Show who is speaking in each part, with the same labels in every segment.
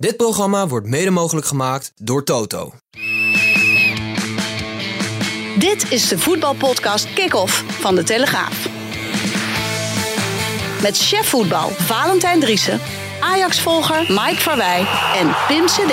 Speaker 1: Dit programma wordt mede mogelijk gemaakt door Toto.
Speaker 2: Dit is de voetbalpodcast Kick-Off van De Telegraaf. Met chef voetbal Valentijn Driessen, Ajax-volger Mike Verwij en Pim CD.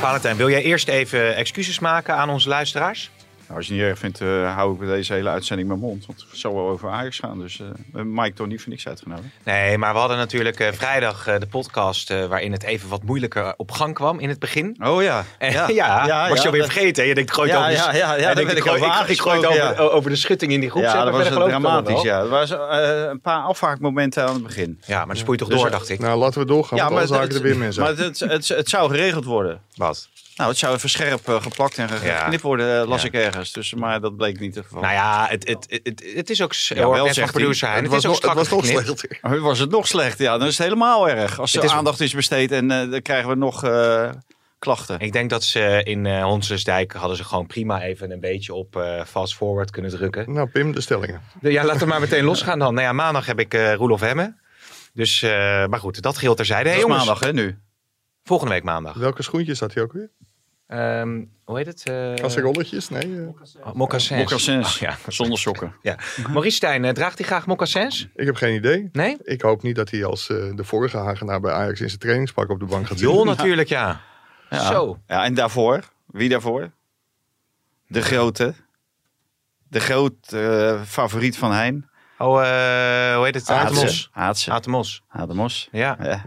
Speaker 3: Valentijn, wil jij eerst even excuses maken aan onze luisteraars?
Speaker 4: Nou, als je het niet erg vindt, uh, hou ik deze hele uitzending mijn mond. Want het zal wel over Ajax gaan. Dus uh, Mike toch niet voor niks uitgenodigd.
Speaker 3: Nee, maar we hadden natuurlijk uh, vrijdag de podcast waarin het even wat moeilijker op gang kwam in het begin.
Speaker 4: Oh ja.
Speaker 3: Ja, ja, ja was je alweer vergeten. Je denkt, gooi het
Speaker 4: ja,
Speaker 3: over
Speaker 4: ja, ja, ja,
Speaker 3: ik, ik, gooi, ik, ik gooi het over, over, de schutting in die groep.
Speaker 4: Ja, dat was dramatisch. Ja. Er waren een paar afhaakmomenten aan het begin.
Speaker 3: Ja, maar dan spoel je toch dus, door, dacht ik.
Speaker 5: Nou, laten we doorgaan, ja, maar het, er weer mensen.
Speaker 4: Maar het, het, het zou geregeld worden.
Speaker 3: Wat?
Speaker 4: Nou, het zou even scherp uh, geplakt en geknipt worden, uh, las ja. ik ergens. Dus, maar dat bleek niet het geval.
Speaker 3: Nou ja, het, het, het, het is ook... Ja, wel zegt producer,
Speaker 5: het,
Speaker 3: het,
Speaker 5: was,
Speaker 3: is ook
Speaker 5: het was nog slecht.
Speaker 4: Oh, was het nog slecht? Ja, dan is het helemaal erg. Als er is... aandacht is besteed en uh, dan krijgen we nog klachten.
Speaker 3: Ik denk dat ze in uh, Honsensdijk hadden ze gewoon prima even een beetje op fast forward kunnen drukken.
Speaker 5: Nou, Pim, de stellingen.
Speaker 3: Ja, laten we maar meteen losgaan dan. Nou ja, maandag heb ik Roelof Hemmen. Dus, maar goed, dat geldt terzijde.
Speaker 4: Dat
Speaker 3: hey,
Speaker 4: is maandag, hè, nu?
Speaker 3: Volgende week maandag.
Speaker 5: Welke schoentjes had hij ook weer?
Speaker 3: Um, hoe heet het? Uh,
Speaker 5: Kasserolletjes? Nee. Uh...
Speaker 3: Mocassins.
Speaker 4: Mocassins. Oh, ja. Zonder sokken.
Speaker 3: ja. Maurice Stijn, uh, draagt hij graag mocassins?
Speaker 5: Ik heb geen idee.
Speaker 3: Nee?
Speaker 5: Ik hoop niet dat hij als de vorige Hagenaar bij Ajax in zijn trainingspak op de bank gaat
Speaker 3: zitten. Jo, natuurlijk, ja.
Speaker 4: ja.
Speaker 3: Zo.
Speaker 4: Ja, en daarvoor? Wie daarvoor? De grote. De grote favoriet van Hein.
Speaker 3: Oh, hoe heet het?
Speaker 4: Atemos.
Speaker 3: Atemos. Atemos. Ja. ja.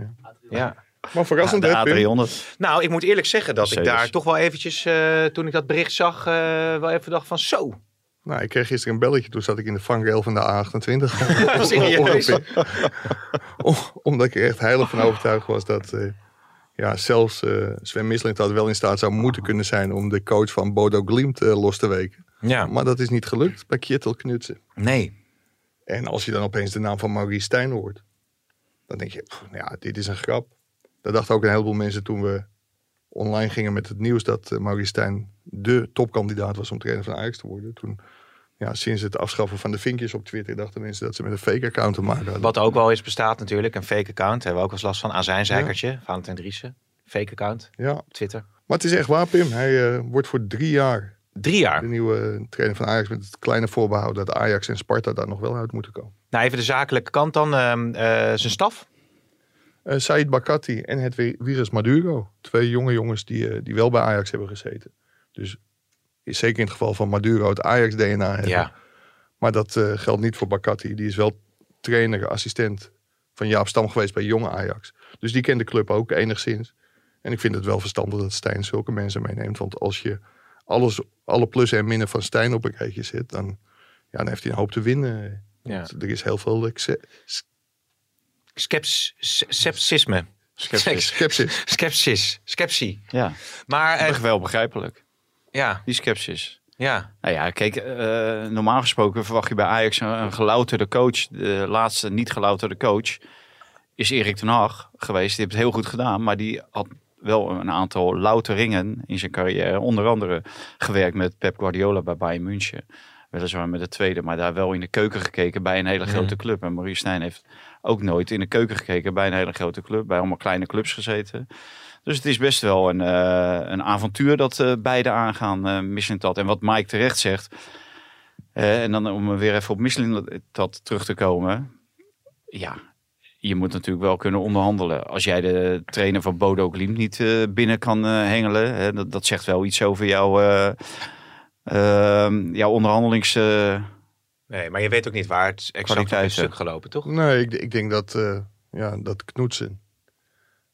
Speaker 3: ja.
Speaker 5: Maar verrassend,
Speaker 4: ja, de A300.
Speaker 3: Nou, ik moet eerlijk zeggen dat ik daar toch wel eventjes, uh, toen ik dat bericht zag, uh, wel even dacht van zo.
Speaker 5: Nou, ik kreeg gisteren een belletje. Toen zat ik in de vangrail van de A28.
Speaker 3: Serieus?
Speaker 5: Omdat ik er echt heilig van overtuigd was dat uh, ja, zelfs Sven Misling dat wel in staat zou moeten kunnen zijn om de coach van Bodo Glimt los te weken.
Speaker 3: Ja.
Speaker 5: Maar dat is niet gelukt bij Kjetil Knutsen.
Speaker 3: Nee.
Speaker 5: En als je dan opeens de naam van Maurice Stijn hoort, dan denk je, pff, ja, dit is een grap. Dat dachten ook een heleboel mensen toen we online gingen met het nieuws dat uh, Maurice Stijn de topkandidaat was om trainer van Ajax te worden. Toen, ja, sinds het afschaffen van de vinkjes op Twitter dachten mensen dat ze met een fake account te maken hadden.
Speaker 3: Wat ook wel eens bestaat natuurlijk, een fake account. Hebben we ook wel eens last van. Azijnzeikertje, ja. Valentijn Driessen. Fake account
Speaker 5: ja.
Speaker 3: op Twitter.
Speaker 5: Maar het is echt waar, Pim. Hij uh, wordt voor drie jaar
Speaker 3: Drie jaar?
Speaker 5: de nieuwe trainer van Ajax. Met het kleine voorbehoud dat Ajax en Sparta daar nog wel uit moeten komen.
Speaker 3: Nou, even de zakelijke kant dan. Uh, uh, zijn staf?
Speaker 5: Uh, Said Bakati en het Virus Maduro. Twee jonge jongens die, uh, die wel bij Ajax hebben gezeten. Dus is zeker in het geval van Maduro het Ajax-DNA hebben.
Speaker 3: Ja.
Speaker 5: Maar dat uh, geldt niet voor Bakati. Die is wel trainer, assistent van Jaap Stam geweest bij jonge Ajax. Dus die kent de club ook enigszins. En ik vind het wel verstandig dat Stijn zulke mensen meeneemt. Want als je alles, alle plussen en minnen van Stijn op een rijtje zet... dan, ja, dan heeft hij een hoop te winnen.
Speaker 3: Ja.
Speaker 5: Er is heel veel
Speaker 3: Skeps, sepsisme.
Speaker 5: Skepsis. Skepsis.
Speaker 3: Skepsie.
Speaker 4: Ja.
Speaker 3: Maar
Speaker 4: echt wel begrijpelijk.
Speaker 3: Ja.
Speaker 4: Die skepsis.
Speaker 3: Ja.
Speaker 4: Nou ja, kijk, uh, normaal gesproken verwacht je bij Ajax een, een gelouterde coach. De laatste niet gelouterde coach is Erik ten Hag geweest. Die heeft het heel goed gedaan, maar die had wel een aantal louteringen in zijn carrière. Onder andere gewerkt met Pep Guardiola bij Bayern München. Weliswaar met de tweede, maar daar wel in de keuken gekeken bij een hele grote club. En Maurice Stijn heeft ook nooit in de keuken gekeken bij een hele grote club. Bij allemaal kleine clubs gezeten. Dus het is best wel een, uh, een avontuur dat uh, beide aangaan, uh, Michelin En wat Mike terecht zegt. en dan om weer even op Michelin dat terug te komen. Ja, je moet natuurlijk wel kunnen onderhandelen. Als jij de trainer van Bodo Glimt niet binnen kan hengelen. Hè, dat, dat zegt wel iets over jouw, jouw onderhandelings...
Speaker 3: Nee, maar je weet ook niet waar het exact is stuk gelopen, toch?
Speaker 5: Nee, ik, ik denk dat, uh, ja, dat Knoetsen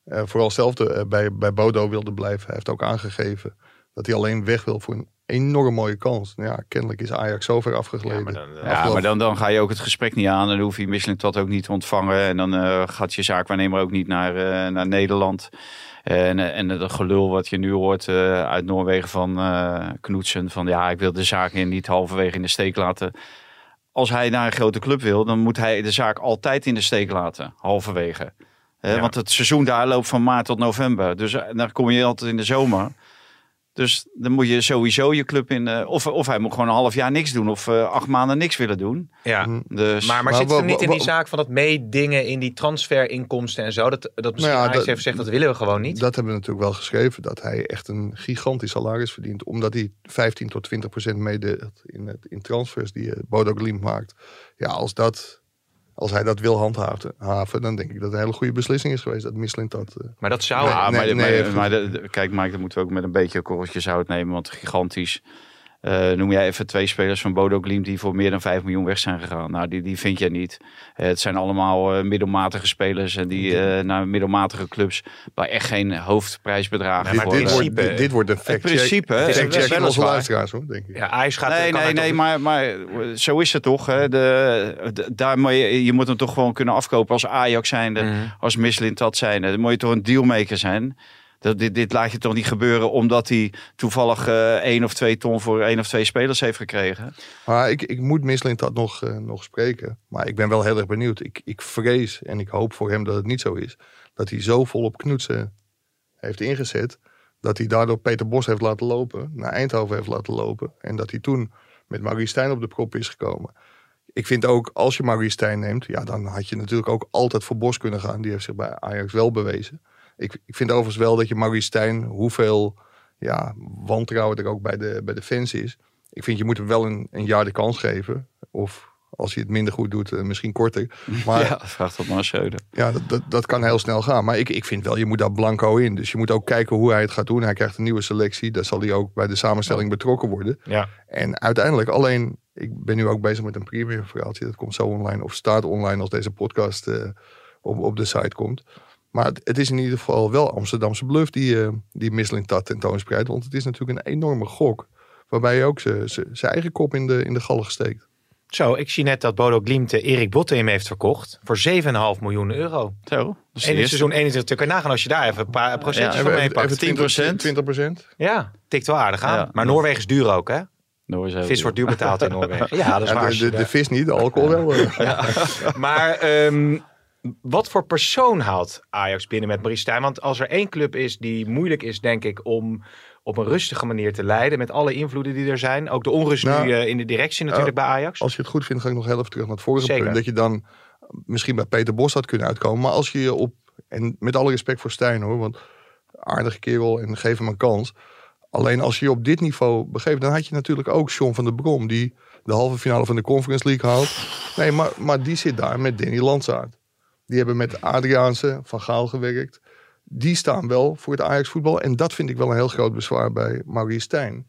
Speaker 5: uh, vooral zelf uh, bij, bij Bodo wilde blijven. Hij heeft ook aangegeven dat hij alleen weg wil voor een enorm mooie kans. Nou ja, kennelijk is Ajax zo ver afgegleden.
Speaker 4: Ja, maar dan, ja, maar dan, dan ga je ook het gesprek niet aan. En dan hoef je Michelin dat ook niet te ontvangen. En dan gaat je zaakwaarnemer ook niet naar, naar Nederland. En, en het gelul wat je nu hoort uh, uit Noorwegen van uh, Knoetsen. Van ja, ik wil de zaken niet halverwege in de steek laten als hij naar een grote club wil, dan moet hij de zaak altijd in de steek laten, halverwege. Ja. Want het seizoen daar loopt van maart tot november. Dus dan kom je altijd in de zomer. Dus dan moet je sowieso je club in. eh, of, of hij moet gewoon een half jaar niks doen. Of eh, acht maanden niks willen doen.
Speaker 3: Ja.
Speaker 5: Hm.
Speaker 4: Dus,
Speaker 3: Maar, maar,
Speaker 5: Maar
Speaker 3: zit er niet in die zaak van dat meedingen in die transferinkomsten en zo? Dat, dat misschien
Speaker 5: Nou ja,
Speaker 3: Ajax
Speaker 5: dat-
Speaker 3: heeft gezegd, dat willen we gewoon niet.
Speaker 5: Dat hebben we natuurlijk wel geschreven. Dat hij echt een gigantisch salaris verdient. Omdat hij 15 tot 20 procent meedeelt in, het, in transfers die eh, Bodo Glimt maakt. Ja, als, dat, als hij dat wil handhaven, haven, dan denk ik dat het een hele goede beslissing is geweest. Dat Mislint dat... eh,
Speaker 3: maar dat zou...
Speaker 5: Nee,
Speaker 4: ja,
Speaker 5: nee,
Speaker 4: maar,
Speaker 5: nee,
Speaker 4: maar, maar kijk, Mike, dat moeten we ook met een beetje korreltje zout nemen. Want gigantisch. Eh, noem jij even twee spelers van Bodo Glimt die voor meer dan 5 miljoen weg zijn gegaan. Nou, die, die vind je niet. Eh, het zijn allemaal eh, middelmatige spelers en die eh, naar middelmatige clubs waar echt geen hoofdprijsbedragen
Speaker 3: Nee, maar
Speaker 4: voor
Speaker 5: dit,
Speaker 3: in
Speaker 5: wordt,
Speaker 3: principe-
Speaker 5: dit, dit wordt een fact
Speaker 4: principe, hè,
Speaker 5: check.
Speaker 4: is
Speaker 5: onze
Speaker 4: weliswaar.
Speaker 5: luisteraars hoor, denk ik.
Speaker 3: Ja, Ajax gaat...
Speaker 4: Nee, nee,
Speaker 3: het
Speaker 4: nee, maar, maar zo is het toch. Hè? De, de- daar moet je, je moet hem toch gewoon kunnen afkopen als Ajax zijnde,
Speaker 3: Mhm.
Speaker 4: als Michelin dat zijnde. Dan moet je toch een dealmaker zijn. Dat, dit, dit laat je toch niet gebeuren omdat hij toevallig eh één of twee ton voor één of twee spelers heeft gekregen.
Speaker 5: Maar ik, ik moet Mislint dat nog, eh, nog spreken. Maar ik ben wel heel erg benieuwd. Ik, ik vrees en ik hoop voor hem dat het niet zo is. Dat hij zo vol op knoetsen heeft ingezet. Dat hij daardoor Peter Bos heeft laten lopen. Naar Eindhoven heeft laten lopen. En dat hij toen met Maurice Stijn op de prop is gekomen. Ik vind ook, als je Maurice Stijn neemt. Ja, dan had je natuurlijk ook altijd voor Bos kunnen gaan. Die heeft zich bij Ajax wel bewezen. Ik, ik vind overigens wel dat je Maurice Stijn, hoeveel ja, wantrouwen er ook bij de, bij de fans is. Ik vind je moet hem wel een, een jaar de kans geven. Of als hij het minder goed doet, eh, misschien korter. Maar
Speaker 4: ja, vraag dat maar Schreuder.
Speaker 5: ja, dat, dat, dat kan heel snel gaan. Maar ik, ik vind wel, je moet daar blanco in. Dus je moet ook kijken hoe hij het gaat doen. Hij krijgt een nieuwe selectie. Daar zal hij ook bij de samenstelling betrokken worden.
Speaker 3: Ja.
Speaker 5: En uiteindelijk, alleen, ik ben nu ook bezig met een premium verhaaltje. Dat komt zo online of staat online als deze podcast eh, op, op de site komt. Maar het, het is in ieder geval wel Amsterdamse bluff die, eh die Mislintat tentoonspreidt. Want het is natuurlijk een enorme gok. Waarbij je ook zijn eigen kop in de, in de galg steekt.
Speaker 3: Zo, ik zie net dat Bodo Glimt eh, Erik Bottem heeft verkocht voor 7,5 miljoen euro.
Speaker 4: Zo, de
Speaker 3: En in seizoen 21 kun je nagaan als je daar even een paar procentjes
Speaker 4: Ja,
Speaker 3: van
Speaker 5: Even-
Speaker 3: meepakt.
Speaker 5: even
Speaker 4: 10%.
Speaker 5: 20 procent.
Speaker 3: Ja, tikt wel aardig aan.
Speaker 4: Ja.
Speaker 3: maar Noorwegen is duur ook, hè?
Speaker 4: Noor is heel
Speaker 3: Vis
Speaker 4: duur.
Speaker 3: wordt duur betaald in Noorwegen. Ja, dat is
Speaker 5: Ja,
Speaker 3: waar.
Speaker 5: de, de, de vis niet, de alcohol wel. eh.
Speaker 3: Maar ehm, wat voor persoon haalt Ajax binnen met Maurice Stijn? Want als er één club is die moeilijk is, denk ik, om op een rustige manier te leiden. Met alle invloeden die er zijn. Ook de onrust
Speaker 5: Nou,
Speaker 3: nu eh, in de directie natuurlijk bij Ajax.
Speaker 5: Als je het goed vindt, ga ik nog heel even terug naar het vorige
Speaker 3: Zeker.
Speaker 5: punt. Dat je dan misschien bij Peter Bos had kunnen uitkomen. Maar als je je op, en met alle respect voor Stijn hoor, want aardige kerel en geef hem een kans. Alleen als je je op dit niveau begeeft, dan had je natuurlijk ook Sean van der Brom, die de halve finale van de Conference League haalt. Nee, maar, maar die zit daar met Danny Landsaat. Die hebben met Adriaanse, Van Gaal gewerkt. Die staan wel voor het Ajax voetbal. En dat vind ik wel een heel groot bezwaar bij Maurice Stijn.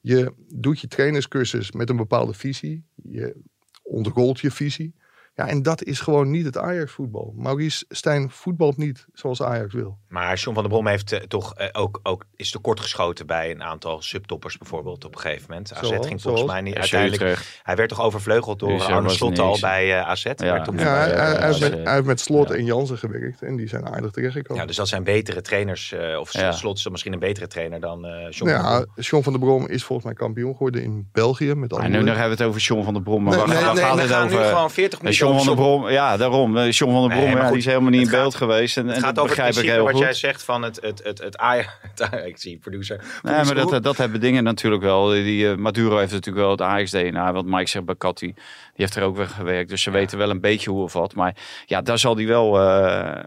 Speaker 5: Je doet je trainerscursus met een bepaalde visie. Je ondergolt je visie. Ja, en dat is gewoon niet het Ajax voetbal. Maurice Stijn voetbalt niet zoals Ajax wil.
Speaker 3: Maar John van der Brom heeft eh, toch eh, ook, ook is tekortgeschoten bij een aantal subtoppers bijvoorbeeld op een gegeven moment. AZ
Speaker 5: Zoals?
Speaker 3: ging volgens
Speaker 5: Zoals?
Speaker 3: mij niet uiteindelijk. Hij werd toch overvleugeld door
Speaker 4: Dus er
Speaker 3: Arne Slot al bij eh, AZ.
Speaker 4: Ja.
Speaker 3: Werd toen-
Speaker 5: Ja, hij, heeft
Speaker 4: ja,
Speaker 5: met,
Speaker 4: ja.
Speaker 5: hij heeft met Slot
Speaker 4: Ja.
Speaker 5: en Jansen gewerkt. En die zijn aardig terechtgekomen.
Speaker 3: Ja, dus dat zijn betere trainers. eh, of
Speaker 4: Ja.
Speaker 3: Slot is dan misschien een betere trainer dan eh John
Speaker 5: Nou
Speaker 3: van der
Speaker 5: ja,
Speaker 3: Brom.
Speaker 5: John van der Brom is volgens mij kampioen geworden in België. Met andere
Speaker 4: nu nog hebben we het over John van der Brom. Maar
Speaker 5: Nee,
Speaker 3: we
Speaker 4: het
Speaker 3: gaan nu
Speaker 4: over?
Speaker 3: gewoon 40
Speaker 4: En
Speaker 3: minuten
Speaker 4: John van der Brom, ja, daarom. Eh, John van der Brom, ja,
Speaker 3: goed,
Speaker 4: die is helemaal niet in
Speaker 3: het
Speaker 4: beeld geweest. En,
Speaker 3: Het
Speaker 4: en
Speaker 3: gaat
Speaker 4: dat
Speaker 3: over het
Speaker 4: begrijp ik
Speaker 3: principe
Speaker 4: heel
Speaker 3: wat
Speaker 4: goed.
Speaker 3: jij zegt van het, het, het, het Ajax. Ik zie producer.
Speaker 4: Nee, maar dat, dat hebben dingen natuurlijk wel. Die, eh, Maduro heeft natuurlijk wel het Ajax-DNA. Wat Mike zegt bij Katti. Die heeft er ook weer gewerkt. Dus ze weten wel een beetje hoe of wat. Maar ja, daar zal die wel... eh,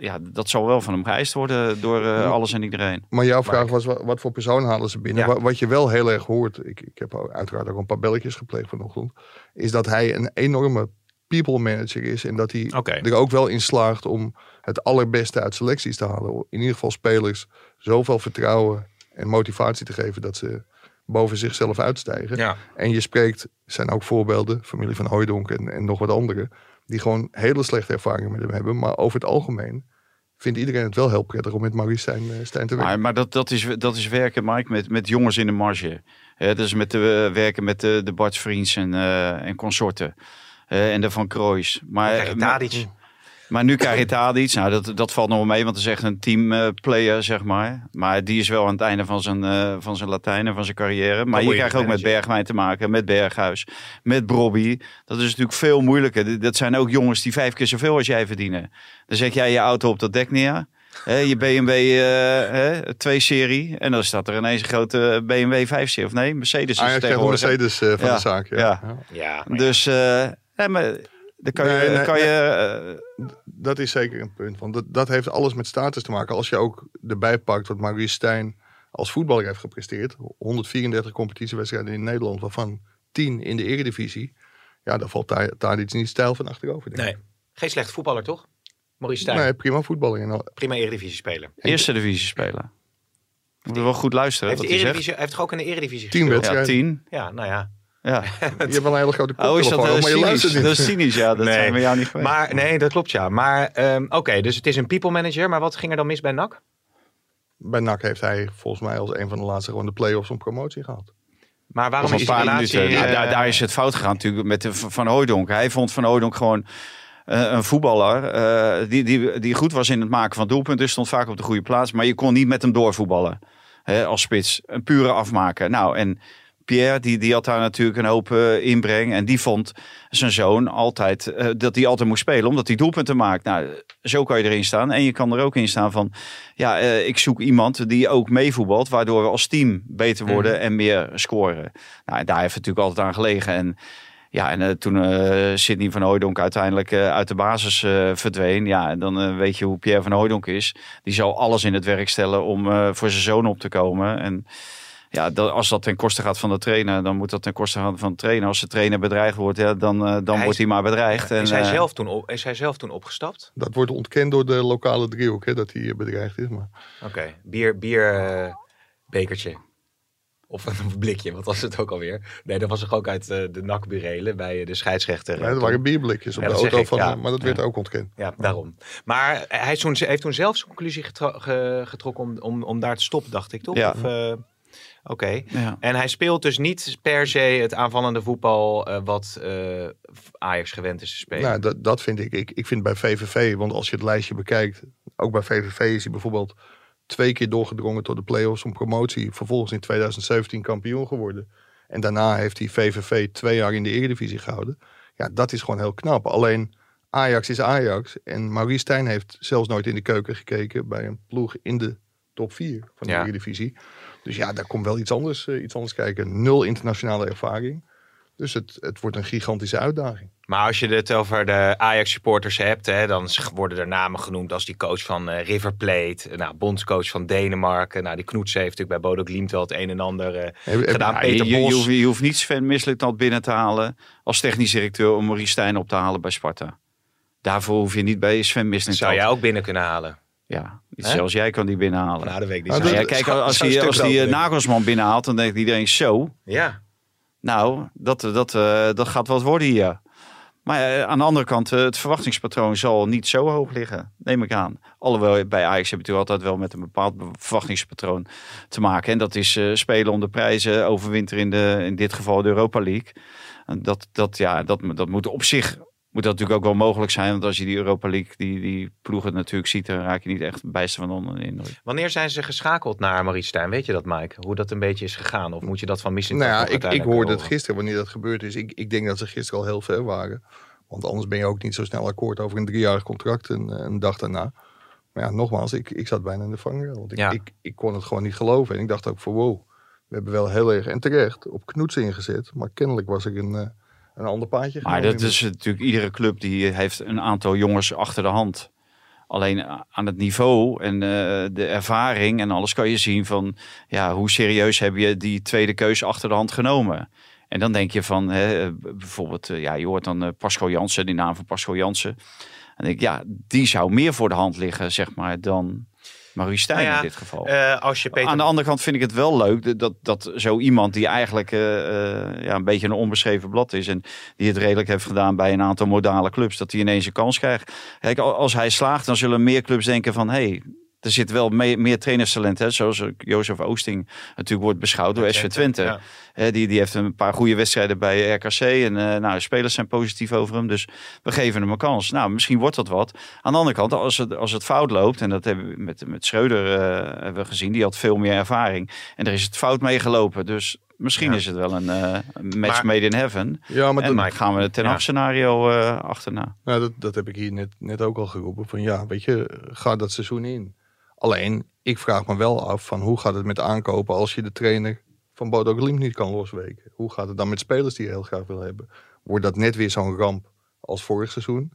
Speaker 4: ja, dat zal wel van hem geëist worden door eh, alles en iedereen.
Speaker 5: Maar jouw vraag was, wat, voor persoon halen ze binnen?
Speaker 3: Ja.
Speaker 5: Wat, wat je wel heel erg hoort, ik, ik heb ook uiteraard ook een paar belletjes gepleegd vanochtend, is dat hij een enorme people manager is. En dat hij er ook wel in slaagt om het allerbeste uit selecties te halen. In ieder geval spelers zoveel vertrouwen en motivatie te geven dat ze boven zichzelf uitstijgen.
Speaker 3: Ja.
Speaker 5: En je spreekt, er zijn ook voorbeelden, familie van Hooijdonk en, en nog wat anderen, die gewoon hele slechte ervaringen met hem hebben. Maar over het algemeen vindt iedereen het wel heel prettig om met Maurice Stijn, eh, Stijn te werken.
Speaker 4: Maar, maar dat, dat, is, dat is werken, Mike, met, met jongens in de marge. Eh, dat is met de, eh, werken met de, de Bart Vriends en, eh, en consorten. Eh, en de Van Kroijs. Maar, maar,
Speaker 3: Tadic.
Speaker 4: maar nu krijg je Tadic. Nou, dat, dat valt nog wel mee, want is echt een teamplayer, zeg maar. Maar die is wel aan het einde van zijn, eh, van zijn Latijn en van zijn carrière. Maar je krijgt ook met. Bergwijn te maken, met Berghuis, met Brobby. Dat is natuurlijk veel moeilijker. Dat- zijn ook jongens die vijf keer zoveel als jij verdienen. Dan zet jij je auto op dat dek neer. hè, je BMW eh, 2-serie. En dan staat er ineens een grote BMW 5-serie. Of nee, Mercedes is tegenwoordig. hè?
Speaker 5: Mercedes eh, van
Speaker 4: Ja,
Speaker 5: de zaak. Ja.
Speaker 4: ja.
Speaker 5: Ja.
Speaker 3: Ja,
Speaker 4: Dus, eh, hè, maar dan kan je...
Speaker 5: Nee, nee,
Speaker 4: kan
Speaker 5: nee.
Speaker 4: je eh,
Speaker 5: Dat is zeker een punt. Want dat, dat heeft alles met status te maken. Als je ook erbij pakt wat Maurice Stijn als voetballer heeft gepresteerd. 134 competitiewedstrijden in Nederland, waarvan 10 in de eredivisie. Ja, daar valt daar, daar iets niet stijl van achterover. denk ik.
Speaker 3: nee. Geen slechte voetballer, toch? Maurice Stijn.
Speaker 5: Nee, prima voetballer. En al-
Speaker 3: Prima eredivisie speler.
Speaker 4: eerste divisie spelen. Moet wel goed luisteren
Speaker 3: Heeft,
Speaker 4: wat
Speaker 3: de
Speaker 4: hij zegt.
Speaker 3: heeft toch ook in de eredivisie
Speaker 5: Tien
Speaker 3: gespeeld?
Speaker 4: Ja,
Speaker 5: wedstrijden.
Speaker 4: tien.
Speaker 3: Ja, nou ja.
Speaker 4: Ja.
Speaker 5: Je hebt wel een hele grote
Speaker 4: Oh, is dat
Speaker 5: koptelefoon,
Speaker 4: eh,
Speaker 5: maar je luistert niet.
Speaker 4: Dat is cynisch, ja. Dat
Speaker 3: Nee.
Speaker 4: zijn we jou niet geweest.
Speaker 3: Maar nee, dat klopt ja. Maar ehm, oké, dus het is een people manager. Maar wat ging er dan mis bij NAC?
Speaker 5: Bij NAC heeft hij volgens mij als een van de laatste gewoon de play-offs om promotie gehad.
Speaker 3: Maar waarom is
Speaker 4: paar
Speaker 3: relatie...
Speaker 4: Ja,
Speaker 3: eh,
Speaker 4: daar, daar is het fout gegaan natuurlijk met de Van Hooijdonk. Hij vond Van Hooijdonk gewoon eh, een voetballer eh, die, die, die goed was in het maken van doelpunten. Dus stond vaak op de goede plaats. Maar je kon niet met hem doorvoetballen hè, als spits. Een pure afmaken. Nou, en Pierre die, die had daar natuurlijk een hoop eh, inbreng. En die vond zijn zoon altijd eh, dat hij altijd moest spelen. Omdat hij doelpunten maakt. Nou, zo kan je erin staan. En je kan er ook in staan van... Ja, eh, ik zoek iemand die ook meevoetbalt. Waardoor we als team beter worden en meer scoren. Nou, en daar heeft het natuurlijk altijd aan gelegen. En ja, en toen eh Sidney van Hooijdonk uiteindelijk uit de basis verdween. Ja, en dan weet je hoe Pierre van Hooijdonk is. Die zal alles in het werk stellen om voor zijn zoon op te komen. En ja, dat, als dat ten koste gaat van de trainer, dan moet dat ten koste gaan van de trainer. Als de trainer bedreigd wordt, ja, dan, eh, dan
Speaker 3: Hij
Speaker 4: wordt
Speaker 3: is-
Speaker 4: hij maar bedreigd. En,
Speaker 3: is, hij
Speaker 4: eh,
Speaker 3: zelf toen op, is hij zelf toen opgestapt?
Speaker 5: Dat wordt ontkend door de lokale driehoek, hè, dat hij eh, bedreigd is. Maar
Speaker 3: Oké, bier, bier eh, bekertje. Of een blikje, wat was het ook alweer? Nee, dat was toch ook uit de NAC-burelen bij de scheidsrechter.
Speaker 5: nee, dat waren bierblikjes op
Speaker 3: Ja,
Speaker 5: de auto
Speaker 3: ik,
Speaker 5: van,
Speaker 3: ja.
Speaker 5: maar dat werd ook ontkend.
Speaker 3: Ja, daarom. Maar hij toen, heeft toen zelf zijn conclusie getro- ge- getrokken om, om, om daar te stoppen, dacht ik, toch?
Speaker 4: Ja.
Speaker 3: Of, eh, Oké.
Speaker 4: ja.
Speaker 3: En hij speelt dus niet per se het aanvallende voetbal eh, wat eh, Ajax gewend is te spelen.
Speaker 5: Nou, dat, dat vind ik. ik. Ik vind bij VVV, want als je het lijstje bekijkt, ook bij VVV is hij bijvoorbeeld twee keer doorgedrongen tot de play-offs om promotie. Vervolgens in 2017 kampioen geworden. En daarna heeft hij VVV twee jaar in de Eredivisie gehouden. Ja, dat is gewoon heel knap. Alleen Ajax is Ajax. En Maurice Stijn heeft zelfs nooit in de keuken gekeken bij een ploeg in de top 4 van de
Speaker 3: Ja.
Speaker 5: Eredivisie. Dus ja, daar komt wel iets anders, eh, iets anders kijken. Nul internationale ervaring. Dus het, het wordt een gigantische uitdaging.
Speaker 3: Maar als je het over de Ajax-supporters hebt, hè, dan worden er namen genoemd als die coach van eh, River Plate, nou, bondscoach van Denemarken. Nou, die Knoets heeft natuurlijk bij Bodo Glimt wel het een en ander eh,
Speaker 5: Heb-
Speaker 3: gedaan. Peter
Speaker 4: je, je,
Speaker 3: Bos.
Speaker 4: hoeft, je hoeft niet Sven Mislintat binnen te halen als technisch directeur om Maurice Stijn op te halen bij Sparta. Daarvoor hoef je niet bij Sven Mislintat.
Speaker 3: zou jij ook binnen kunnen halen.
Speaker 4: Ja,
Speaker 3: Hè?
Speaker 4: zelfs jij kan die binnenhalen.
Speaker 3: Nou, dat weet ik niet.
Speaker 5: Nou,
Speaker 4: ja, kijk, als
Speaker 3: een
Speaker 4: als die eh,
Speaker 3: ik.
Speaker 4: Nagelsman binnenhaalt, dan denkt iedereen zo.
Speaker 3: Ja,
Speaker 4: Nou, dat, dat, eh, dat gaat wat worden hier. Maar eh, aan de andere kant, eh, het verwachtingspatroon zal niet zo hoog liggen, neem ik aan. Alhoewel bij Ajax heb je natuurlijk altijd wel met een bepaald be- verwachtingspatroon te maken. En dat is eh, spelen om de prijzen, overwinteren in, de, in dit geval de Europa League. En dat, dat, ja, dat, dat moet op zich moet dat natuurlijk ook wel mogelijk zijn. Want als je die Europa League, die, die ploegen natuurlijk ziet, dan raak je niet echt bijster van onder de indruk.
Speaker 3: Wanneer zijn ze geschakeld naar Maurice Stijn? Weet je dat, Mike? Hoe dat een beetje is gegaan? Of moet je dat van Missing
Speaker 5: Nou ja, ik, ik hoorde het gisteren wanneer dat gebeurd is. Ik, ik denk dat ze gisteren al heel ver waren. Want anders ben je ook niet zo snel akkoord over een driejarig contract een, een dag daarna. Maar ja, nogmaals, ik, ik zat bijna in de vangrail. Want ik,
Speaker 3: Ja.
Speaker 5: ik, ik kon het gewoon niet geloven. En ik dacht ook van wow, we hebben wel heel erg en terecht op knoets ingezet. Maar kennelijk was ik een, eh, een ander paadje
Speaker 4: Maar dat is natuurlijk iedere club die heeft een aantal jongens achter de hand. Alleen aan het niveau en eh, de ervaring en alles kan je zien van ja, hoe serieus heb je die tweede keuze achter de hand genomen. En dan denk je van hè, bijvoorbeeld, eh, ja, je hoort dan eh, Pascal Jansen, die naam van Pascal Jansen. En denk ik, ja, die zou meer voor de hand liggen, zeg maar, dan Maurice Stijn
Speaker 3: Nou ja,
Speaker 4: in dit geval.
Speaker 3: Eh, als je Peter...
Speaker 4: Aan de andere kant vind ik het wel leuk dat, dat zo iemand die eigenlijk eh, eh, ja, een beetje een onbeschreven blad is en die het redelijk heeft gedaan bij een aantal modale clubs, dat hij ineens een kans krijgt. Kijk, al- als hij slaagt, dan zullen meer clubs denken van hey, er zit wel mee- meer trainerstalent, hè, zoals Jozef Oosting natuurlijk wordt beschouwd door SV Twente.
Speaker 3: Ja.
Speaker 4: Die, die heeft een paar goede wedstrijden bij RKC. En eh, nou, de spelers zijn positief over hem. Dus we geven hem een kans. Nou, misschien wordt dat wat. Aan de andere kant, als het, als het fout loopt. En dat hebben we met, met Schreuder eh, hebben we gezien. Die had veel meer ervaring. En er is het fout mee gelopen. Dus Misschien
Speaker 3: Ja.
Speaker 4: is het wel een, een match
Speaker 3: Maar-
Speaker 4: made in heaven.
Speaker 5: Ja, maar
Speaker 4: en dan gaan we het ten
Speaker 3: Ja.
Speaker 4: Scenario achterna.
Speaker 5: nou, dat, dat heb ik hier net, net ook al geroepen. Van ja, weet je, ga dat seizoen in. Alleen, ik vraag me wel af van hoe gaat het met aankopen als je de trainer van Bodo Glimt niet kan losweken? Hoe gaat het dan met spelers die je heel graag wil hebben? Wordt dat net weer zo'n ramp als vorig seizoen?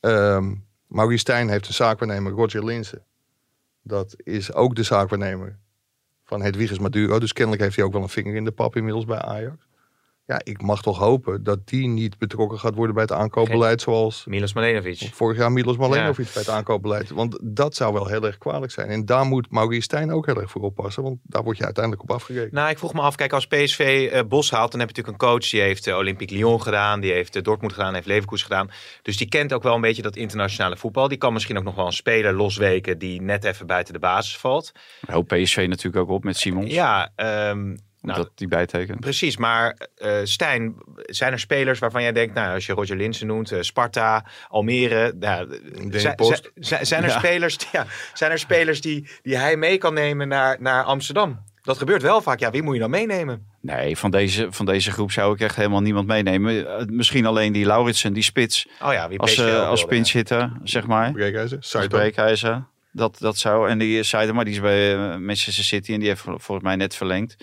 Speaker 5: Ehm Maurice Stijn heeft een zaakwaarnemer, Roger Linsen. Dat is ook de zaakwaarnemer van Hedwiges Maduro. Dus kennelijk heeft hij ook wel een vinger in de pap inmiddels bij Ajax. Ja, ik mag toch hopen dat die niet betrokken gaat worden bij het aankoopbeleid zoals
Speaker 3: Milos Malenovic.
Speaker 5: vorig jaar Milos Malenovic bij het aankoopbeleid. Want dat zou wel heel erg kwalijk zijn. En daar moet Maurice Stijn ook heel erg voor oppassen. Want daar word je uiteindelijk op afgerekend.
Speaker 3: Nou, ik vroeg me af, kijk, als PSV eh, Bos haalt, dan heb je natuurlijk een coach die heeft eh, Olympique Lyon gedaan, die heeft eh, Dortmund gedaan, heeft Leverkusen gedaan. Dus die kent ook wel een beetje dat internationale voetbal. Die kan misschien ook nog wel een speler losweken die net even buiten de basis valt.
Speaker 4: Hoopt PSV natuurlijk ook op met Simons.
Speaker 3: Ja, ehm, nou,
Speaker 4: omdat die bijtekent.
Speaker 3: Precies, maar eh Stijn, zijn er spelers waarvan jij denkt, nou, als je Roger Linsen noemt, eh, Sparta, Almere, nou,
Speaker 5: Danny
Speaker 3: zijn, er
Speaker 4: Ja.
Speaker 3: spelers, ja, zijn er spelers die, die hij mee kan nemen naar, naar Amsterdam? Dat gebeurt wel vaak. Ja, wie moet je dan meenemen?
Speaker 4: Nee, van deze, van deze groep zou ik echt helemaal niemand meenemen. Eh, Misschien alleen die Lauritsen, die spits.
Speaker 3: Oh ja, wie
Speaker 4: Als, eh,
Speaker 3: ook
Speaker 4: als
Speaker 3: wilde,
Speaker 4: pinch hitter, zeg maar.
Speaker 5: Breekijzer.
Speaker 4: Dat, dat zou. En die Seidema, die is bij eh, Manchester City en die heeft vol- volgens mij net verlengd.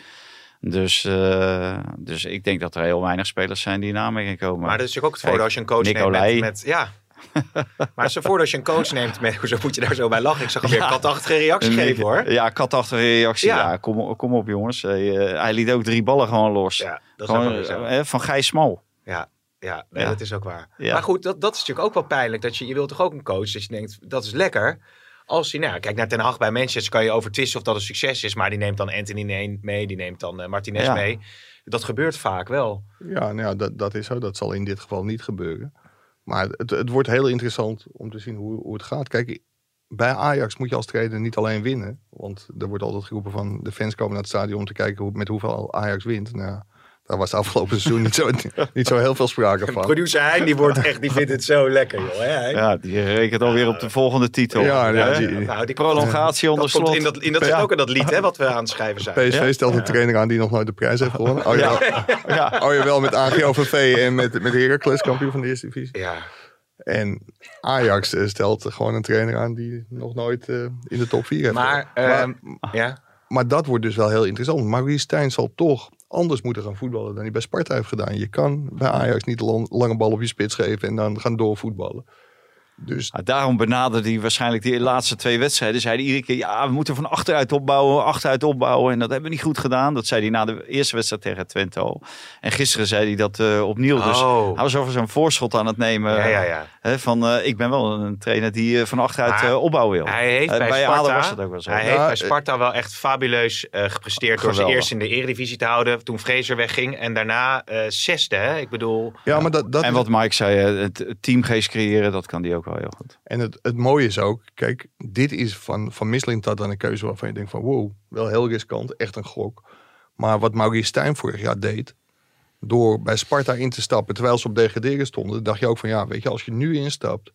Speaker 4: Dus, eh, dus ik denk dat er heel weinig spelers zijn die in aanmerking komen.
Speaker 3: Maar dat is natuurlijk ook het voordeel als je een coach
Speaker 4: Nicolai.
Speaker 3: neemt met, met ja. maar voordeel als je een coach neemt met, hoezo moet je daar zo bij lachen? Ik zag hem weer
Speaker 4: Ja.
Speaker 3: katachtige reactie geven hoor.
Speaker 4: Ja, katachtige reactie.
Speaker 3: Ja.
Speaker 4: Ja, kom, kom op jongens. Hij, eh, hij liet ook drie ballen gewoon los.
Speaker 3: Ja, dat is
Speaker 4: gewoon,
Speaker 3: zo.
Speaker 4: eh, van Gijs Smal.
Speaker 3: Ja, ja, nee, dat is ook waar. Maar goed, dat, dat is natuurlijk ook wel pijnlijk. Dat je, je wilt toch ook een coach dat je denkt, dat is lekker. Als hij, nou, kijk naar Ten Hag bij Manchester, kan je over twisten of dat een succes is. Maar die neemt dan Anthony mee, die neemt dan eh, Martinez
Speaker 4: Ja.
Speaker 3: mee. Dat gebeurt vaak wel.
Speaker 5: Ja, nou ja dat, dat is zo. Dat zal in dit geval niet gebeuren. Maar het, het wordt heel interessant om te zien hoe, hoe het gaat. Kijk, bij Ajax moet je als trainer niet alleen winnen. Want er wordt altijd geroepen van de fans komen naar het stadion om te kijken hoe, met hoeveel Ajax wint. Nou, ja, daar was afgelopen seizoen niet zo, niet zo heel veel sprake van.
Speaker 3: Producer Hein, die, wordt echt, die vindt het zo lekker, joh. Hè?
Speaker 4: Ja, die rekent alweer op de volgende titel.
Speaker 5: Ja, die-
Speaker 3: Nou, die
Speaker 4: Prolongatie onder
Speaker 3: dat komt
Speaker 4: slot.
Speaker 3: in dat, in dat zit ook in dat lied hè, wat we aan het schrijven zijn.
Speaker 5: PSV stelt een trainer aan die nog nooit de prijs heeft gewonnen. Oh,
Speaker 4: Ja.
Speaker 5: ja. Oh, je wel met AGOVV en met, met Heracles, kampioen van de eerste divisie.
Speaker 3: Ja,
Speaker 5: En Ajax eh, stelt gewoon een trainer aan die nog nooit eh, in de top 4 heeft.
Speaker 3: maar, ehm, ja.
Speaker 5: Maar dat wordt dus wel heel interessant. Maurice Stijn zal toch anders moeten gaan voetballen dan hij bij Sparta heeft gedaan. Je kan bij Ajax niet lange bal op je spits geven en dan gaan doorvoetballen. Dus
Speaker 4: Ja, daarom benaderde hij waarschijnlijk die laatste twee wedstrijden. Zei hij iedere keer, ja, we moeten van achteruit opbouwen, achteruit opbouwen. En dat hebben we niet goed gedaan. Dat zei hij na de eerste wedstrijd tegen Twente al. En gisteren zei hij dat eh, opnieuw. Dus
Speaker 3: Oh.
Speaker 4: hij was over zo'n voorschot aan het nemen.
Speaker 3: Ja, ja, ja.
Speaker 4: Hè, van, eh, ik ben wel een trainer die eh, van achteruit
Speaker 3: Maar
Speaker 4: eh, opbouwen wil.
Speaker 3: Hij heeft bij,
Speaker 4: bij
Speaker 3: Sparta,
Speaker 4: was dat ook wel zo.
Speaker 3: Hij
Speaker 5: Ja,
Speaker 3: heeft bij Sparta wel echt fabuleus eh, gepresteerd door ze eerst in de eredivisie te houden, toen Fraser wegging en daarna eh, zesde. Hè? Ik bedoel,
Speaker 5: ja, maar dat, dat
Speaker 4: en wat Mike zei, het het teamgeest creëren, dat kan die ook wel heel goed.
Speaker 5: En het, het mooie is ook, kijk, dit is van, van Mislintat dan een keuze waarvan je denkt van wow, wel heel riskant, echt een gok. Maar wat Maurice Stijn vorig jaar deed, door bij Sparta in te stappen terwijl ze op degraderen stonden, dacht je ook van ja, weet je, als je nu instapt,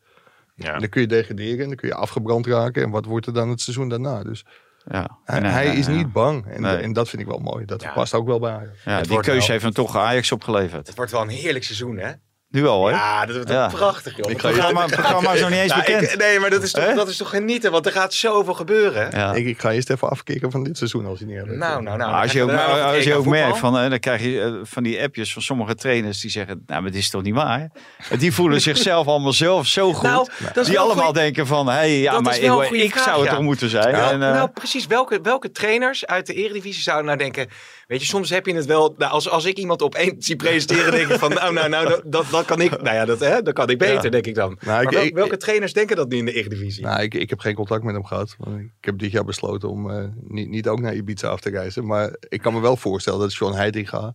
Speaker 3: ja.
Speaker 5: dan kun je degraderen, dan kun je afgebrand raken. En wat wordt er dan het seizoen daarna? Dus
Speaker 4: Ja.
Speaker 5: hij,
Speaker 4: En,
Speaker 5: hij is
Speaker 4: ja.
Speaker 5: niet bang. En,
Speaker 4: Nee.
Speaker 5: en dat vind ik wel mooi. Dat
Speaker 3: Ja.
Speaker 5: past ook wel bij Ajax.
Speaker 4: Die keuze
Speaker 3: wel-
Speaker 4: heeft hem toch Ajax opgeleverd.
Speaker 3: het wordt wel een heerlijk seizoen, hè?
Speaker 4: Nu al, hè?
Speaker 3: Ja, dat wordt
Speaker 4: Ja.
Speaker 3: prachtig, joh.
Speaker 5: Ik ga je-
Speaker 3: gaat-
Speaker 4: Het programma, is nog niet eens
Speaker 3: Nou,
Speaker 4: bekend.
Speaker 3: ik- nee, maar dat is, toch, dat is toch genieten, want er gaat zoveel gebeuren.
Speaker 4: ja.
Speaker 5: Ik, ik ga eerst even afkicken van dit seizoen als hij niet hebt.
Speaker 3: Nou, nou, nou.
Speaker 4: Maar
Speaker 3: dan
Speaker 4: als je ook, als je ook merkt, van, eh, dan krijg je eh, van die appjes van sommige trainers die zeggen, nou, maar dit is toch niet waar? Die voelen zichzelf allemaal zelf zo goed.
Speaker 3: Nou, is
Speaker 4: die allemaal
Speaker 3: goeie-
Speaker 4: denken van, hé, hey, ja, maar ik,
Speaker 3: goede
Speaker 4: ik
Speaker 3: vraag,
Speaker 4: zou het toch moeten zijn.
Speaker 3: Nou,
Speaker 4: en, eh,
Speaker 3: nou, precies. Welke, welke trainers uit de Eredivisie zouden nou denken... Weet je, soms heb je het wel... Nou, als, als ik iemand op één zie presenteren, denk ik van... Nou, nou, nou, dat- dat, dat kan ik... Nou ja, dat, hè, dat kan ik beter,
Speaker 4: Ja.
Speaker 3: denk ik dan.
Speaker 5: Nou, ik-
Speaker 3: maar wel-
Speaker 5: ik-
Speaker 3: welke trainers denken dat nu in de Eredivisie?
Speaker 5: Nou, ik, ik heb geen contact met hem gehad. Want Ik heb dit jaar besloten om eh, niet, niet ook naar Ibiza af te reizen. Maar ik kan me wel voorstellen dat John Heitinga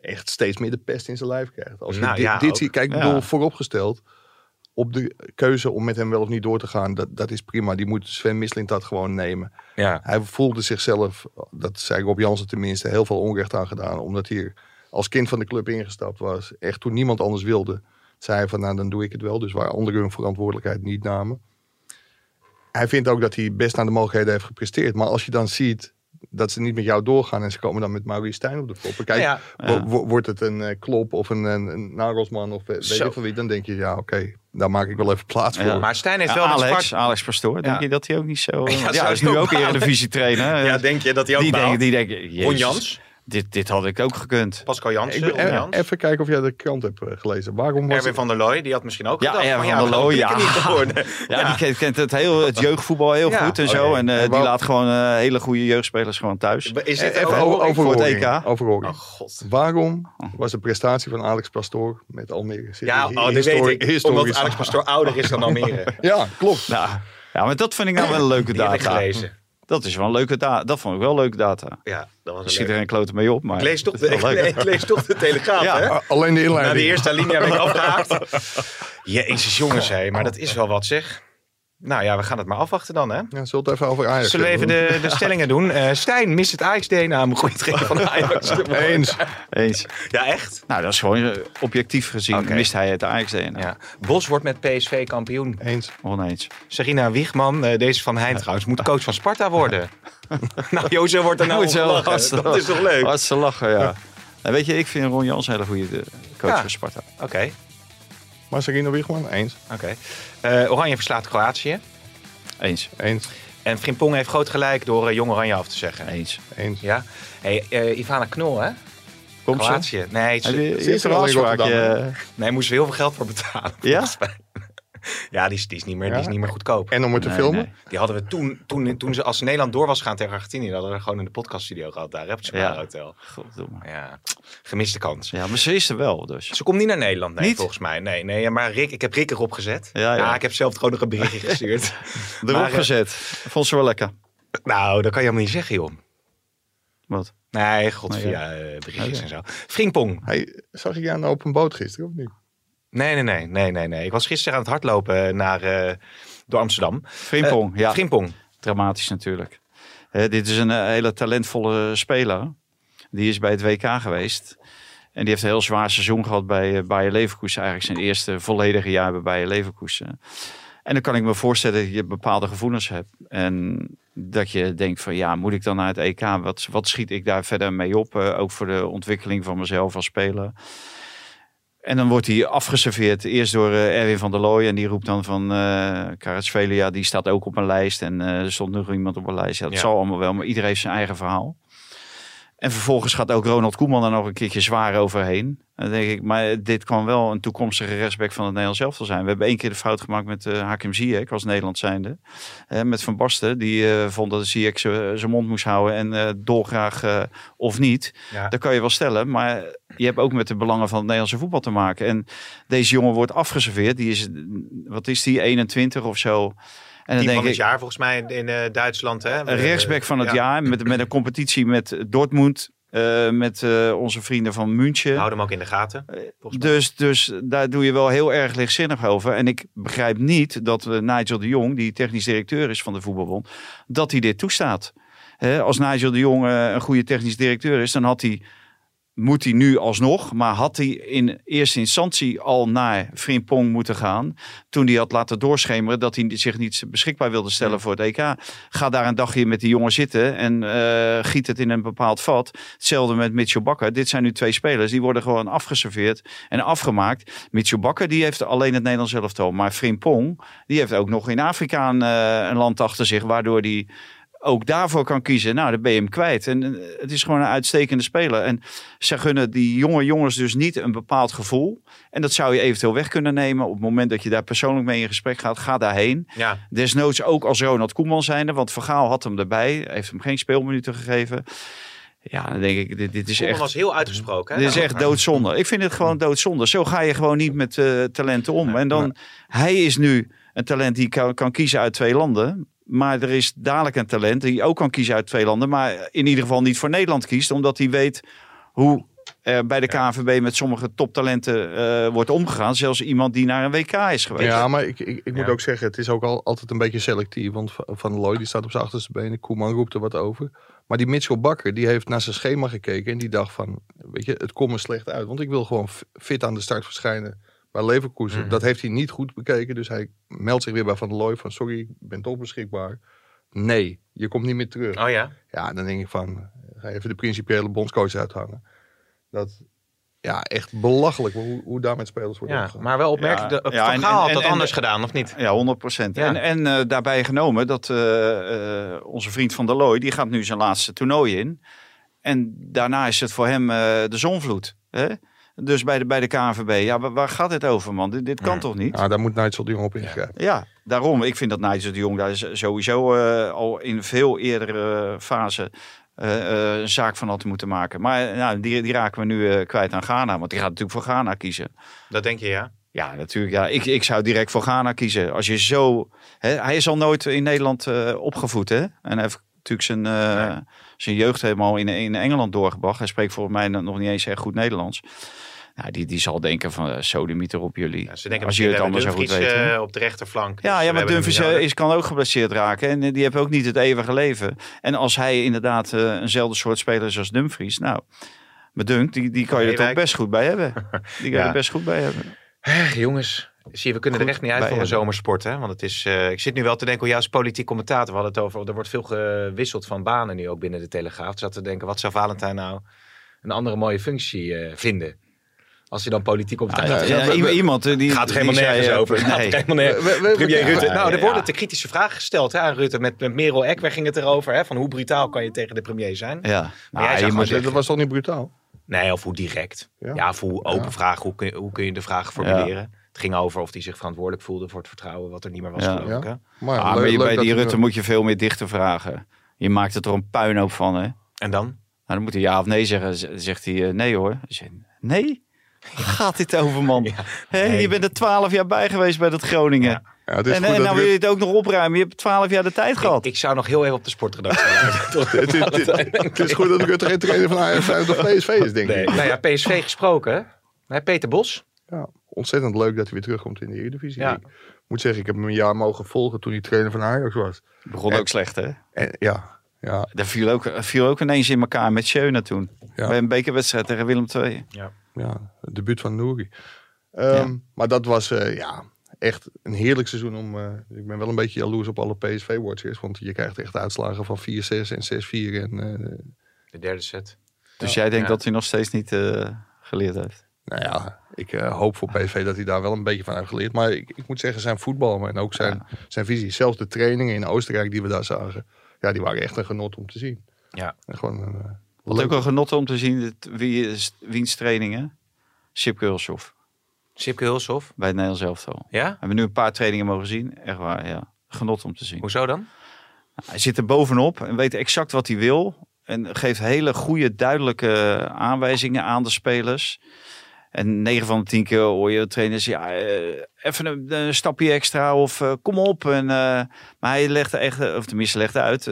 Speaker 5: echt steeds meer de pest in zijn lijf krijgt. Als je
Speaker 3: Nou,
Speaker 5: dit,
Speaker 3: ja,
Speaker 5: dit ziet, kijk, ik bedoel, vooropgesteld. Op de keuze om met hem wel of niet door te gaan, dat, dat is prima. Die moet Sven Misling dat gewoon nemen.
Speaker 3: ja.
Speaker 5: Hij voelde zichzelf, dat zei Rob Jansen tenminste, heel veel onrecht aan gedaan. Omdat hij als kind van de club ingestapt was. Echt toen niemand anders wilde, zei hij van nou dan doe ik het wel. Dus waar anderen hun verantwoordelijkheid niet namen. Hij vindt ook dat hij best naar de mogelijkheden heeft gepresteerd. Maar als je dan ziet dat ze niet met jou doorgaan en ze komen dan met Maurice Stijn op de kop. Kijk,
Speaker 3: Ja,
Speaker 5: wordt het een eh, Klop of een, een, een Nagelsman of weet
Speaker 3: Zo.
Speaker 5: ik van wie, dan denk je, ja oké, daar maak ik wel even plaats voor.
Speaker 4: Ja.
Speaker 3: Maar Stijn heeft
Speaker 4: Ja,
Speaker 3: wel
Speaker 4: Alex,
Speaker 3: Sparta...
Speaker 4: Alex Pastoor, denk
Speaker 3: Ja.
Speaker 4: je dat hij ook niet zo...
Speaker 3: Ja,
Speaker 4: hij is nu
Speaker 3: ook balen?
Speaker 4: Eredivisie trainer.
Speaker 3: Ja, denk je dat hij ook
Speaker 4: die denken, die denken,
Speaker 3: Ron Jans,
Speaker 4: dit, dit had ik ook gekund.
Speaker 3: Pascal
Speaker 5: Ik
Speaker 3: Jansen,
Speaker 5: ben,
Speaker 3: Ron
Speaker 5: eh,
Speaker 3: Jans.
Speaker 5: even kijken of jij de krant hebt eh, gelezen. Waarom was
Speaker 3: Erwin
Speaker 5: het,
Speaker 3: van der Looy, die had misschien ook
Speaker 4: Ja,
Speaker 3: gedacht
Speaker 4: Erwin
Speaker 3: van,
Speaker 4: van der Looy, ja.
Speaker 3: niet.
Speaker 4: Ja, die kent, het, heel, het jeugdvoetbal heel
Speaker 3: Ja.
Speaker 4: goed en zo. En eh,
Speaker 5: En
Speaker 4: die laat gewoon eh, hele goede jeugdspelers gewoon thuis.
Speaker 3: Is dit
Speaker 5: even over,
Speaker 4: voor het EK?
Speaker 5: overhoring.
Speaker 3: Oh god.
Speaker 5: Waarom was de prestatie van Alex Pastoor met Almere?
Speaker 3: Ja, oh, dat weet ik. Omdat Alex. Pastoor ouder is dan Almere.
Speaker 5: Ja, klopt.
Speaker 4: Nou, ja, maar dat vind ik nou wel een leuke
Speaker 3: ik
Speaker 4: data.
Speaker 3: gelezen.
Speaker 4: Dat is wel een leuke data. Dat vond ik wel leuke data.
Speaker 3: Ja, dat was
Speaker 4: Er
Speaker 3: een
Speaker 4: er geen klote mee op, maar...
Speaker 3: Ik lees toch de, ik, lees toch de Telegraaf,
Speaker 4: Ja.
Speaker 3: hè?
Speaker 5: Alleen de
Speaker 3: Na
Speaker 5: inleiding.
Speaker 3: de eerste linie heb ik afgehaakt. Jezus, jongens, hé. Maar dat is wel wat, zeg. Nou ja, we gaan het maar afwachten dan, hè?
Speaker 5: Ja, zullen we het even over Ajax
Speaker 3: Zullen we even
Speaker 5: hebben?
Speaker 3: de, de stellingen doen? Eh Stijn mist het Ajax-DNA om een goede trainer van Ajax te worden.
Speaker 5: Eens.
Speaker 4: Eens.
Speaker 3: Ja, echt?
Speaker 4: Nou, dat is gewoon eh, objectief gezien mist hij het Ajax-DNA.
Speaker 3: Ja. Bos wordt met PSV kampioen.
Speaker 5: Eens.
Speaker 4: Oneens.
Speaker 3: Sarina Wiegman, eh, deze van Hein trouwens, moet coach van Sparta worden. nou, Jozef wordt er nou
Speaker 4: hartstikke-
Speaker 3: Dat is toch leuk?
Speaker 4: Hartstikke lachen, ja. En weet je, ik vind Ron Jans een hele goede coach
Speaker 3: Ja.
Speaker 4: van Sparta.
Speaker 3: Oké.
Speaker 5: Marcelino Wiegman? Eens.
Speaker 3: Eh, Oranje verslaat Kroatië.
Speaker 4: Eens.
Speaker 5: Eens.
Speaker 3: En Frimpong heeft groot gelijk door eh, Jong Oranje af te zeggen.
Speaker 4: Eens.
Speaker 5: Eens.
Speaker 3: Ja. Hey, eh, Ivana Knol, hè?
Speaker 4: Komt ze?
Speaker 3: Kroatië. Nee, ze,
Speaker 5: is er
Speaker 4: een
Speaker 5: al
Speaker 4: eh,
Speaker 3: nee, moesten we heel veel geld voor betalen.
Speaker 4: Ja?
Speaker 3: Ja, die is, die, is niet meer, die is niet meer goedkoop.
Speaker 5: En om het te
Speaker 4: Nee,
Speaker 5: filmen?
Speaker 4: nee.
Speaker 3: Die hadden we toen, toen, toen ze als Nederland door was gaan tegen Argentinië, hadden we gewoon in de podcaststudio gehad daar, op het Spara. Hotel.
Speaker 4: Goddomme.
Speaker 3: Ja, gemiste kans.
Speaker 4: Ja, maar ze is er wel, dus.
Speaker 3: Ze komt niet naar Nederland, nee,
Speaker 4: Niet?
Speaker 3: volgens mij. Nee, nee, maar Rick, ik heb Rick erop gezet.
Speaker 4: Ja, ja.
Speaker 3: ik heb zelf gewoon nog een berichtje gestuurd.
Speaker 4: Erop
Speaker 3: Maar, eh,
Speaker 4: gezet. Vond ze wel lekker.
Speaker 3: nou, dat kan je helemaal niet zeggen, joh.
Speaker 4: Wat?
Speaker 3: Nee, god,
Speaker 4: Nee,
Speaker 3: via eh, berichtjes en zo. Frimpong.
Speaker 5: Hey, zag ik jou nou op een boot gisteren of niet?
Speaker 3: Nee, nee, nee, nee, nee, nee. Ik was gisteren aan het hardlopen naar, eh, door Amsterdam.
Speaker 4: Frimpong,
Speaker 3: Eh,
Speaker 4: ja.
Speaker 3: Frimpong.
Speaker 4: Dramatisch natuurlijk. Eh, dit is een hele talentvolle speler. Die is bij het WK geweest. En die heeft een heel zwaar seizoen gehad bij Bayer Leverkusen. Eigenlijk zijn eerste volledige jaar bij Bayer Leverkusen. En dan kan ik me voorstellen dat je bepaalde gevoelens hebt. En dat je denkt van ja, moet ik dan naar het EK? Wat, wat schiet ik daar verder mee op? Ook voor de ontwikkeling van mezelf als speler. En dan wordt hij afgeserveerd. Eerst door eh, Erwin van der Looy. En die roept dan van uh, Karatsvelia, die staat ook op een lijst. En uh, er stond nog iemand op een lijst. Ja, dat
Speaker 3: Ja.
Speaker 4: zal allemaal wel, maar iedereen heeft zijn eigen verhaal. En vervolgens gaat ook Ronald Koeman er nog een keertje zwaar overheen. En dan denk ik, maar dit kan wel een toekomstige rechtsback van het Nederlands elftal zijn. We hebben één keer de fout gemaakt met uh, Hakim Ziyech als Nederland zijnde. Uh, met Van Basten, die uh, vond dat Ziyech zijn mond moest houden en dolgraag of niet.
Speaker 3: Ja.
Speaker 4: Dat kan je wel stellen, maar je hebt ook met de belangen van het Nederlandse voetbal te maken. En deze jongen wordt afgeserveerd. Die is, wat is die, 21 of zo.
Speaker 3: En dan denk van het ik, jaar volgens mij in, uh, Duitsland. Hè?
Speaker 4: Een rechtsback van het ja. jaar met, met een competitie met Dortmund. Uh, met uh, onze vrienden van München.
Speaker 3: Houd hem ook in de gaten.
Speaker 4: Dus, dus daar doe je wel heel erg lichtzinnig over. En ik begrijp niet dat Nigel de Jong, die technisch directeur is van de voetbalbond, dat hij dit toestaat. He, als Nigel de Jong een goede technisch directeur is, dan had hij moet hij nu alsnog, maar had hij in eerste instantie al naar Frimpong moeten gaan. Toen hij had laten doorschemeren dat hij zich niet beschikbaar wilde stellen voor het EK. Ga daar een dagje met die jongen zitten en uh, giet het in een bepaald vat. Hetzelfde met Mitchell Bakker. Dit zijn nu twee spelers, die worden gewoon afgeserveerd en afgemaakt. Mitchell Bakker, die heeft alleen het Nederlands elftal. Maar Frimpong, die heeft ook nog in Afrika een, uh, een land achter zich, waardoor die ook daarvoor kan kiezen, nou, dan ben je hem kwijt. En uh, het is gewoon een uitstekende speler. En ze gunnen die jonge jongens dus niet een bepaald gevoel. En dat zou je eventueel weg kunnen nemen. Op het moment dat je daar persoonlijk mee in gesprek gaat, ga daarheen.
Speaker 3: Ja.
Speaker 4: Desnoods ook als Ronald Koeman zijnde, want Vergaal had hem erbij. Heeft hem geen speelminuten gegeven. Ja, dan denk ik, dit, dit is
Speaker 3: Koeman
Speaker 4: echt...
Speaker 3: was heel uitgesproken. Hè?
Speaker 4: Dit is echt doodzonde. Ik vind het gewoon doodzonde. Zo ga je gewoon niet met uh, talenten om. En dan, hij is nu een talent die kan, kan kiezen uit twee landen. Maar er is dadelijk een talent die ook kan kiezen uit twee landen. Maar in ieder geval niet voor Nederland kiest. Omdat hij weet hoe er bij de KNVB met sommige toptalenten uh, wordt omgegaan. Zelfs iemand die naar een WK is geweest.
Speaker 5: Ja, maar ik, ik, ik moet
Speaker 3: Ja.
Speaker 5: ook zeggen, het is ook al, altijd een beetje selectief. Want Van Looy die staat op zijn achterste benen. Koeman roept er wat over. Maar die Mitchell Bakker, die heeft naar zijn schema gekeken. En die dacht van, weet je, het komt me slecht uit. Want ik wil gewoon fit aan de start verschijnen bij Leverkusen.
Speaker 3: Mhm.
Speaker 5: Dat heeft hij niet goed bekeken. Dus hij meldt zich weer bij Van der Looy van, sorry, ik ben toch beschikbaar. nee, je komt niet meer terug.
Speaker 3: Oh ja?
Speaker 5: Ja, dan denk ik van, ga even de principiële bondscoach uithangen. Dat, ja, echt belachelijk hoe, hoe daar met spelers wordt
Speaker 3: ja.
Speaker 5: omgegaan.
Speaker 3: Maar wel opmerkelijk.
Speaker 4: Ja,
Speaker 3: de
Speaker 4: ja,
Speaker 3: Van
Speaker 4: en-
Speaker 3: Gaal
Speaker 4: en-
Speaker 3: had dat
Speaker 4: en-
Speaker 3: anders
Speaker 4: en-
Speaker 3: gedaan, of niet?
Speaker 4: Ja, 100 procent.
Speaker 3: Ja.
Speaker 4: En, en eh, daarbij genomen dat eh, eh, onze vriend Van der Looy, die gaat nu zijn laatste toernooi in. En daarna is het voor hem eh, de zonvloed. Hè? Dus bij de, bij de KNVB, ja, waar, gaat dit over, man? Dit, dit kan
Speaker 3: Ja.
Speaker 4: toch niet?
Speaker 5: Ja, daar moet Nigel de Jong op ingrijpen.
Speaker 4: Ja, daarom. Ik vind dat Nigel de Jong daar is sowieso eh, al in veel eerdere fase eh, eh, een zaak van had moeten maken. Maar nou, die, die raken we nu eh, kwijt aan Ghana. Want die gaat natuurlijk voor Ghana kiezen.
Speaker 3: Dat denk je, ja?
Speaker 4: Ja, natuurlijk. Ja. Ik, ik zou direct voor Ghana kiezen. Als je zo... Hè, hij is al nooit in Nederland eh, opgevoed. Hè? En hij heeft natuurlijk zijn, eh,
Speaker 3: Nee.
Speaker 4: zijn jeugd helemaal in, in Engeland doorgebracht. Hij spreekt volgens mij nog niet eens echt goed Nederlands. Nou, die, die zal denken van uh, sodemieter op jullie.
Speaker 3: Ja, ze denken
Speaker 4: als je het anders zo goed hè?
Speaker 3: eh, op de rechterflank.
Speaker 4: Ja,
Speaker 3: dus
Speaker 4: ja maar Dumfries eh, is, kan ook geblesseerd raken. En eh, die heeft ook niet het eeuwige leven. En als hij inderdaad eh, eenzelfde soort speler is als Dumfries. Nou, me dunkt, die, die kan je er toch
Speaker 3: Ewijk.
Speaker 4: best goed bij hebben. Die kan je
Speaker 3: Ja.
Speaker 4: er best goed bij hebben.
Speaker 3: Eh, jongens, zie je, we kunnen
Speaker 4: Goed
Speaker 3: er echt niet uit van de zomersport. Hè? Want het is, eh, ik zit nu wel te denken, jou als politiek commentator, we hadden het over, er wordt veel gewisseld van banen nu ook binnen de Telegraaf. Ik zat te denken, wat zou Valentijn nou een andere mooie functie eh, vinden? Als hij dan politiek
Speaker 4: Ja,
Speaker 3: is.
Speaker 4: ja, iemand eh, die
Speaker 3: Gaat er helemaal
Speaker 4: die zei,
Speaker 3: nergens
Speaker 4: eh,
Speaker 3: over. Gaat
Speaker 4: Nee.
Speaker 3: er helemaal nergens.
Speaker 5: We- we- we-
Speaker 3: Premier
Speaker 5: ja,
Speaker 3: Rutte. Nou, er
Speaker 4: ja.
Speaker 3: worden de kritische vragen gesteld hè, aan Rutte. Met, met Merel Eck, ging het erover? Hè? Van hoe brutaal kan je tegen de premier zijn?
Speaker 4: Ja,
Speaker 3: Maar
Speaker 4: Nou,
Speaker 3: jij
Speaker 4: je
Speaker 5: Dat was toch niet brutaal?
Speaker 3: Nee, of hoe direct.
Speaker 5: Ja.
Speaker 3: Ja, of hoe open
Speaker 5: Ja.
Speaker 3: vragen. Hoe kun, je, hoe kun je de vraag formuleren? Het ging over of hij zich verantwoordelijk voelde voor het vertrouwen wat er niet meer was,
Speaker 4: Ja.
Speaker 3: geloof ik. Hè?
Speaker 5: Maar,
Speaker 4: Ah,
Speaker 5: leuk-
Speaker 4: maar je-
Speaker 5: leuk
Speaker 4: bij die Rutte moet je veel meer dichter vragen. Je maakt het er een puinhoop van, hè? Nou,
Speaker 3: En dan?
Speaker 4: dan moet hij ja of nee zeggen. Zegt hij eh, nee hoor. Je, nee? Gaat dit over, man? Je bent er twaalf jaar bij geweest bij dat Groningen.
Speaker 3: Ja.
Speaker 5: Ja, het is
Speaker 4: En,
Speaker 5: goed
Speaker 4: en
Speaker 5: dat
Speaker 4: nou wil je het ook nog opruimen. Je hebt twaalf jaar de tijd gehad.
Speaker 3: Ik, ik zou nog heel even op de sportredactie blijven.
Speaker 5: het, is- het- het is goed dat Rutte geen trainer van Ajax of PSV is, denk
Speaker 3: Nee.
Speaker 5: ik.
Speaker 3: Nou ja, PSV gesproken. hè? Hè, Peter Bos.
Speaker 5: Ja, ontzettend leuk dat hij weer terugkomt in de Eredivisie.
Speaker 3: Ja.
Speaker 5: Ik moet zeggen, ik heb hem een jaar mogen volgen toen hij trainer van Ajax was.
Speaker 4: begon
Speaker 5: En-
Speaker 4: ook slecht, hè?
Speaker 5: En ja, ja,
Speaker 4: Dat viel ook, viel ook ineens in elkaar met Schöne toen.
Speaker 5: Ja.
Speaker 4: Bij een bekerwedstrijd tegen Willem II.
Speaker 5: ja, het debuut van Nouri. Ehm, Maar dat was eh, ja, echt een heerlijk seizoen om... eh, ik ben wel een beetje jaloers op alle PSV-watchers. Want je krijgt echt uitslagen van 4-6 en 6-4. En eh,
Speaker 3: De derde set.
Speaker 4: Dus jij denkt
Speaker 3: Ja.
Speaker 4: dat hij nog steeds niet eh, geleerd heeft?
Speaker 5: nou ja, ik hoop voor PSV dat hij daar wel een beetje van heeft geleerd. Maar ik, ik moet zeggen, zijn voetbal en ook zijn, zijn visie. Zelfs de trainingen in Oostenrijk die we daar zagen. Ja, die waren echt een genot om te zien.
Speaker 3: Ja.
Speaker 5: En gewoon een, eh,
Speaker 4: Wat
Speaker 5: leuk-
Speaker 4: ook wel genoten om te zien, wie is, wiens trainingen? Sip Kulshoff
Speaker 3: Sipke Hulshoff.
Speaker 4: bij het Nederlands elftal. We
Speaker 3: Ja?
Speaker 4: hebben nu een paar trainingen mogen zien. Echt waar, ja. Genot om te zien.
Speaker 3: Hoezo dan?
Speaker 4: Hij zit er bovenop en weet exact wat hij wil. En geeft hele goede, duidelijke aanwijzingen aan de spelers. En 9 van de 10 keer hoor je trainers, ja, eh, even een, een stapje extra of eh, kom op. En, eh, maar hij legde echt, of tenminste legde uit,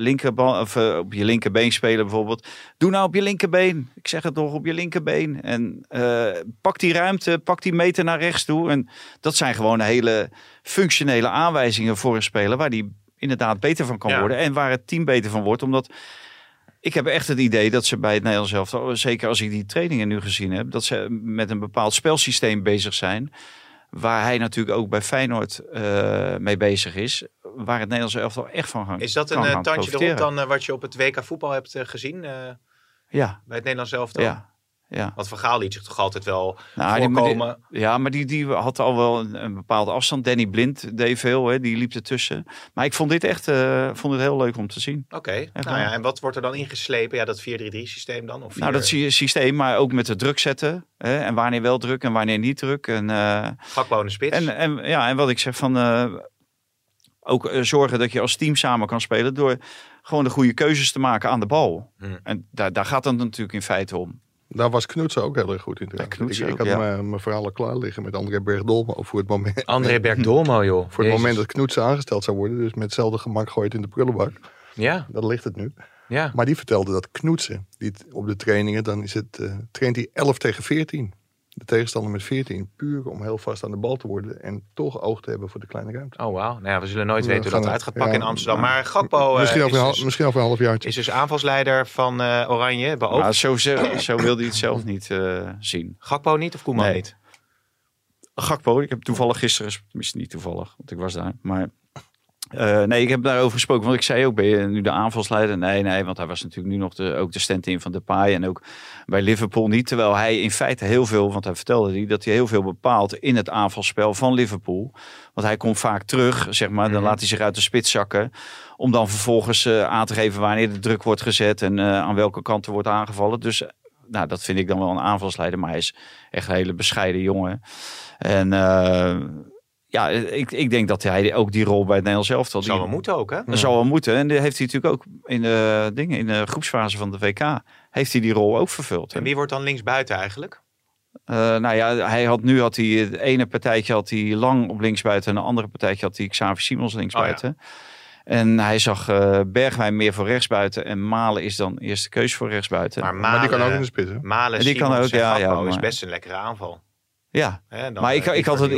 Speaker 4: linkerbal, of, op je linkerbeen spelen bijvoorbeeld. Doe nou op je linkerbeen. Ik zeg het nog, op je linkerbeen. En pak die ruimte, pak die meter naar rechts toe. En dat zijn gewoon hele functionele aanwijzingen voor een speler waar die inderdaad beter van kan
Speaker 3: Ja.
Speaker 4: worden. En waar het team beter van wordt. Omdat ik heb echt het idee dat ze bij het Nederlands elftal, zeker als ik die trainingen nu gezien heb, dat ze met een bepaald spelsysteem bezig zijn. Waar hij natuurlijk ook bij Feyenoord eh, mee bezig is. Waar het Nederlands elftal echt van gaan
Speaker 3: Is dat een eh, tandje erop dan eh, wat je op het WK voetbal hebt gezien?
Speaker 4: Ja,
Speaker 3: bij het Nederlands elftal?
Speaker 4: ja, ja.
Speaker 3: Want Van Gaal liet zich toch altijd wel
Speaker 4: Nou, die-
Speaker 3: voorkomen.
Speaker 4: Ja, maar die, die had al wel een, een bepaalde afstand. Danny Blind deed veel, hè, die liep ertussen. Maar ik vond dit echt eh, vond het heel leuk om te zien.
Speaker 3: Oké, nou ja, en wat wordt er dan ingeslepen? Ja, dat 4-3-3 systeem dan? Of
Speaker 4: Nou, dat systeem, maar ook met het druk zetten. Hè, en wanneer wel druk en wanneer niet druk. En,
Speaker 3: Gakpo de spits.
Speaker 4: en, en, ja, en wat ik zeg van... eh, ook zorgen dat je als team samen kan spelen... door gewoon de goede keuzes te maken aan de bal.
Speaker 3: Hmm.
Speaker 4: En daar, daar gaat het natuurlijk in feite om.
Speaker 5: Daar was Knoetsen ook heel erg goed in. ik, had
Speaker 4: ja.
Speaker 5: mijn, mijn verhalen klaar liggen met André Bergdolmo voor het moment.
Speaker 3: André Bergdolmo, joh.
Speaker 5: Voor het
Speaker 3: Jezus.
Speaker 5: moment dat Knoetsen aangesteld zou worden. Dus met hetzelfde gemak gooit in de prullenbak.
Speaker 3: Ja,
Speaker 5: Dat ligt het nu.
Speaker 3: ja.
Speaker 5: Maar die vertelde dat Knoetsen, die op de trainingen, dan is het, eh, traint hij 11 tegen 14. De tegenstander met 14. Puur om heel vast aan de bal te worden. En toch oog te hebben voor de kleine ruimte.
Speaker 3: Oh, wauw. Nou ja, we zullen nooit
Speaker 5: We
Speaker 3: weten hoe dat eruit gaat pakken
Speaker 5: ja,
Speaker 3: in Amsterdam. Maar Gakpo eh,
Speaker 5: misschien, over
Speaker 3: is,
Speaker 5: een,
Speaker 3: dus,
Speaker 5: misschien over een half jaartje.
Speaker 3: is dus aanvalsleider van eh, Oranje. Beoogd.
Speaker 4: Maar zo, zo, zo wilde hij het zelf niet eh, zien.
Speaker 3: Gakpo niet of Koeman
Speaker 4: Nee.
Speaker 3: niet?
Speaker 4: Gakpo, ik heb toevallig gisteren, tenminste niet toevallig, want ik was daar. Maar Eh, nee, ik heb daarover gesproken. Want ik zei ook, ben je nu de aanvalsleider? Nee, nee, want hij was natuurlijk nu nog de, ook de stand-in van Depay. En ook bij Liverpool niet. Terwijl hij in feite heel veel, want hij vertelde die, dat hij heel veel bepaalt in het aanvalspel van Liverpool. Want hij komt vaak terug, zeg maar. Dan
Speaker 3: Mhm.
Speaker 4: laat hij zich uit de spits zakken. Om dan vervolgens eh, aan te geven wanneer de druk wordt gezet. En eh, aan welke kant er wordt aangevallen. Dus nou, dat vind ik dan wel een aanvalsleider. Maar hij is echt een hele bescheiden jongen. En... eh, ja, ik, ik denk dat hij ook die rol bij het Nederlands elftal...
Speaker 3: Zou
Speaker 4: die-
Speaker 3: wel moeten ook, hè?
Speaker 4: dat zou wel moeten. En dat heeft hij natuurlijk ook in de, dingen, in de groepsfase van de WK. Heeft hij die rol ook vervuld.
Speaker 3: En wie wordt dan linksbuiten eigenlijk?
Speaker 4: Eh, nou ja, hij had, nu had hij het ene partijtje had hij lang op linksbuiten. En de andere partijtje had hij Xavi Simons linksbuiten. En hij zag eh, Bergwijn meer voor rechtsbuiten. En Malen is dan eerste keus voor rechtsbuiten.
Speaker 3: Maar
Speaker 5: Maar die kan ook in de spits, hè?
Speaker 3: Malen
Speaker 4: En die kan
Speaker 3: Simons
Speaker 4: ook,
Speaker 3: en
Speaker 4: ja, ja,
Speaker 3: is
Speaker 4: maar-
Speaker 3: best een lekkere aanval.
Speaker 4: Ja, maar ik,
Speaker 3: eh,
Speaker 4: ik had het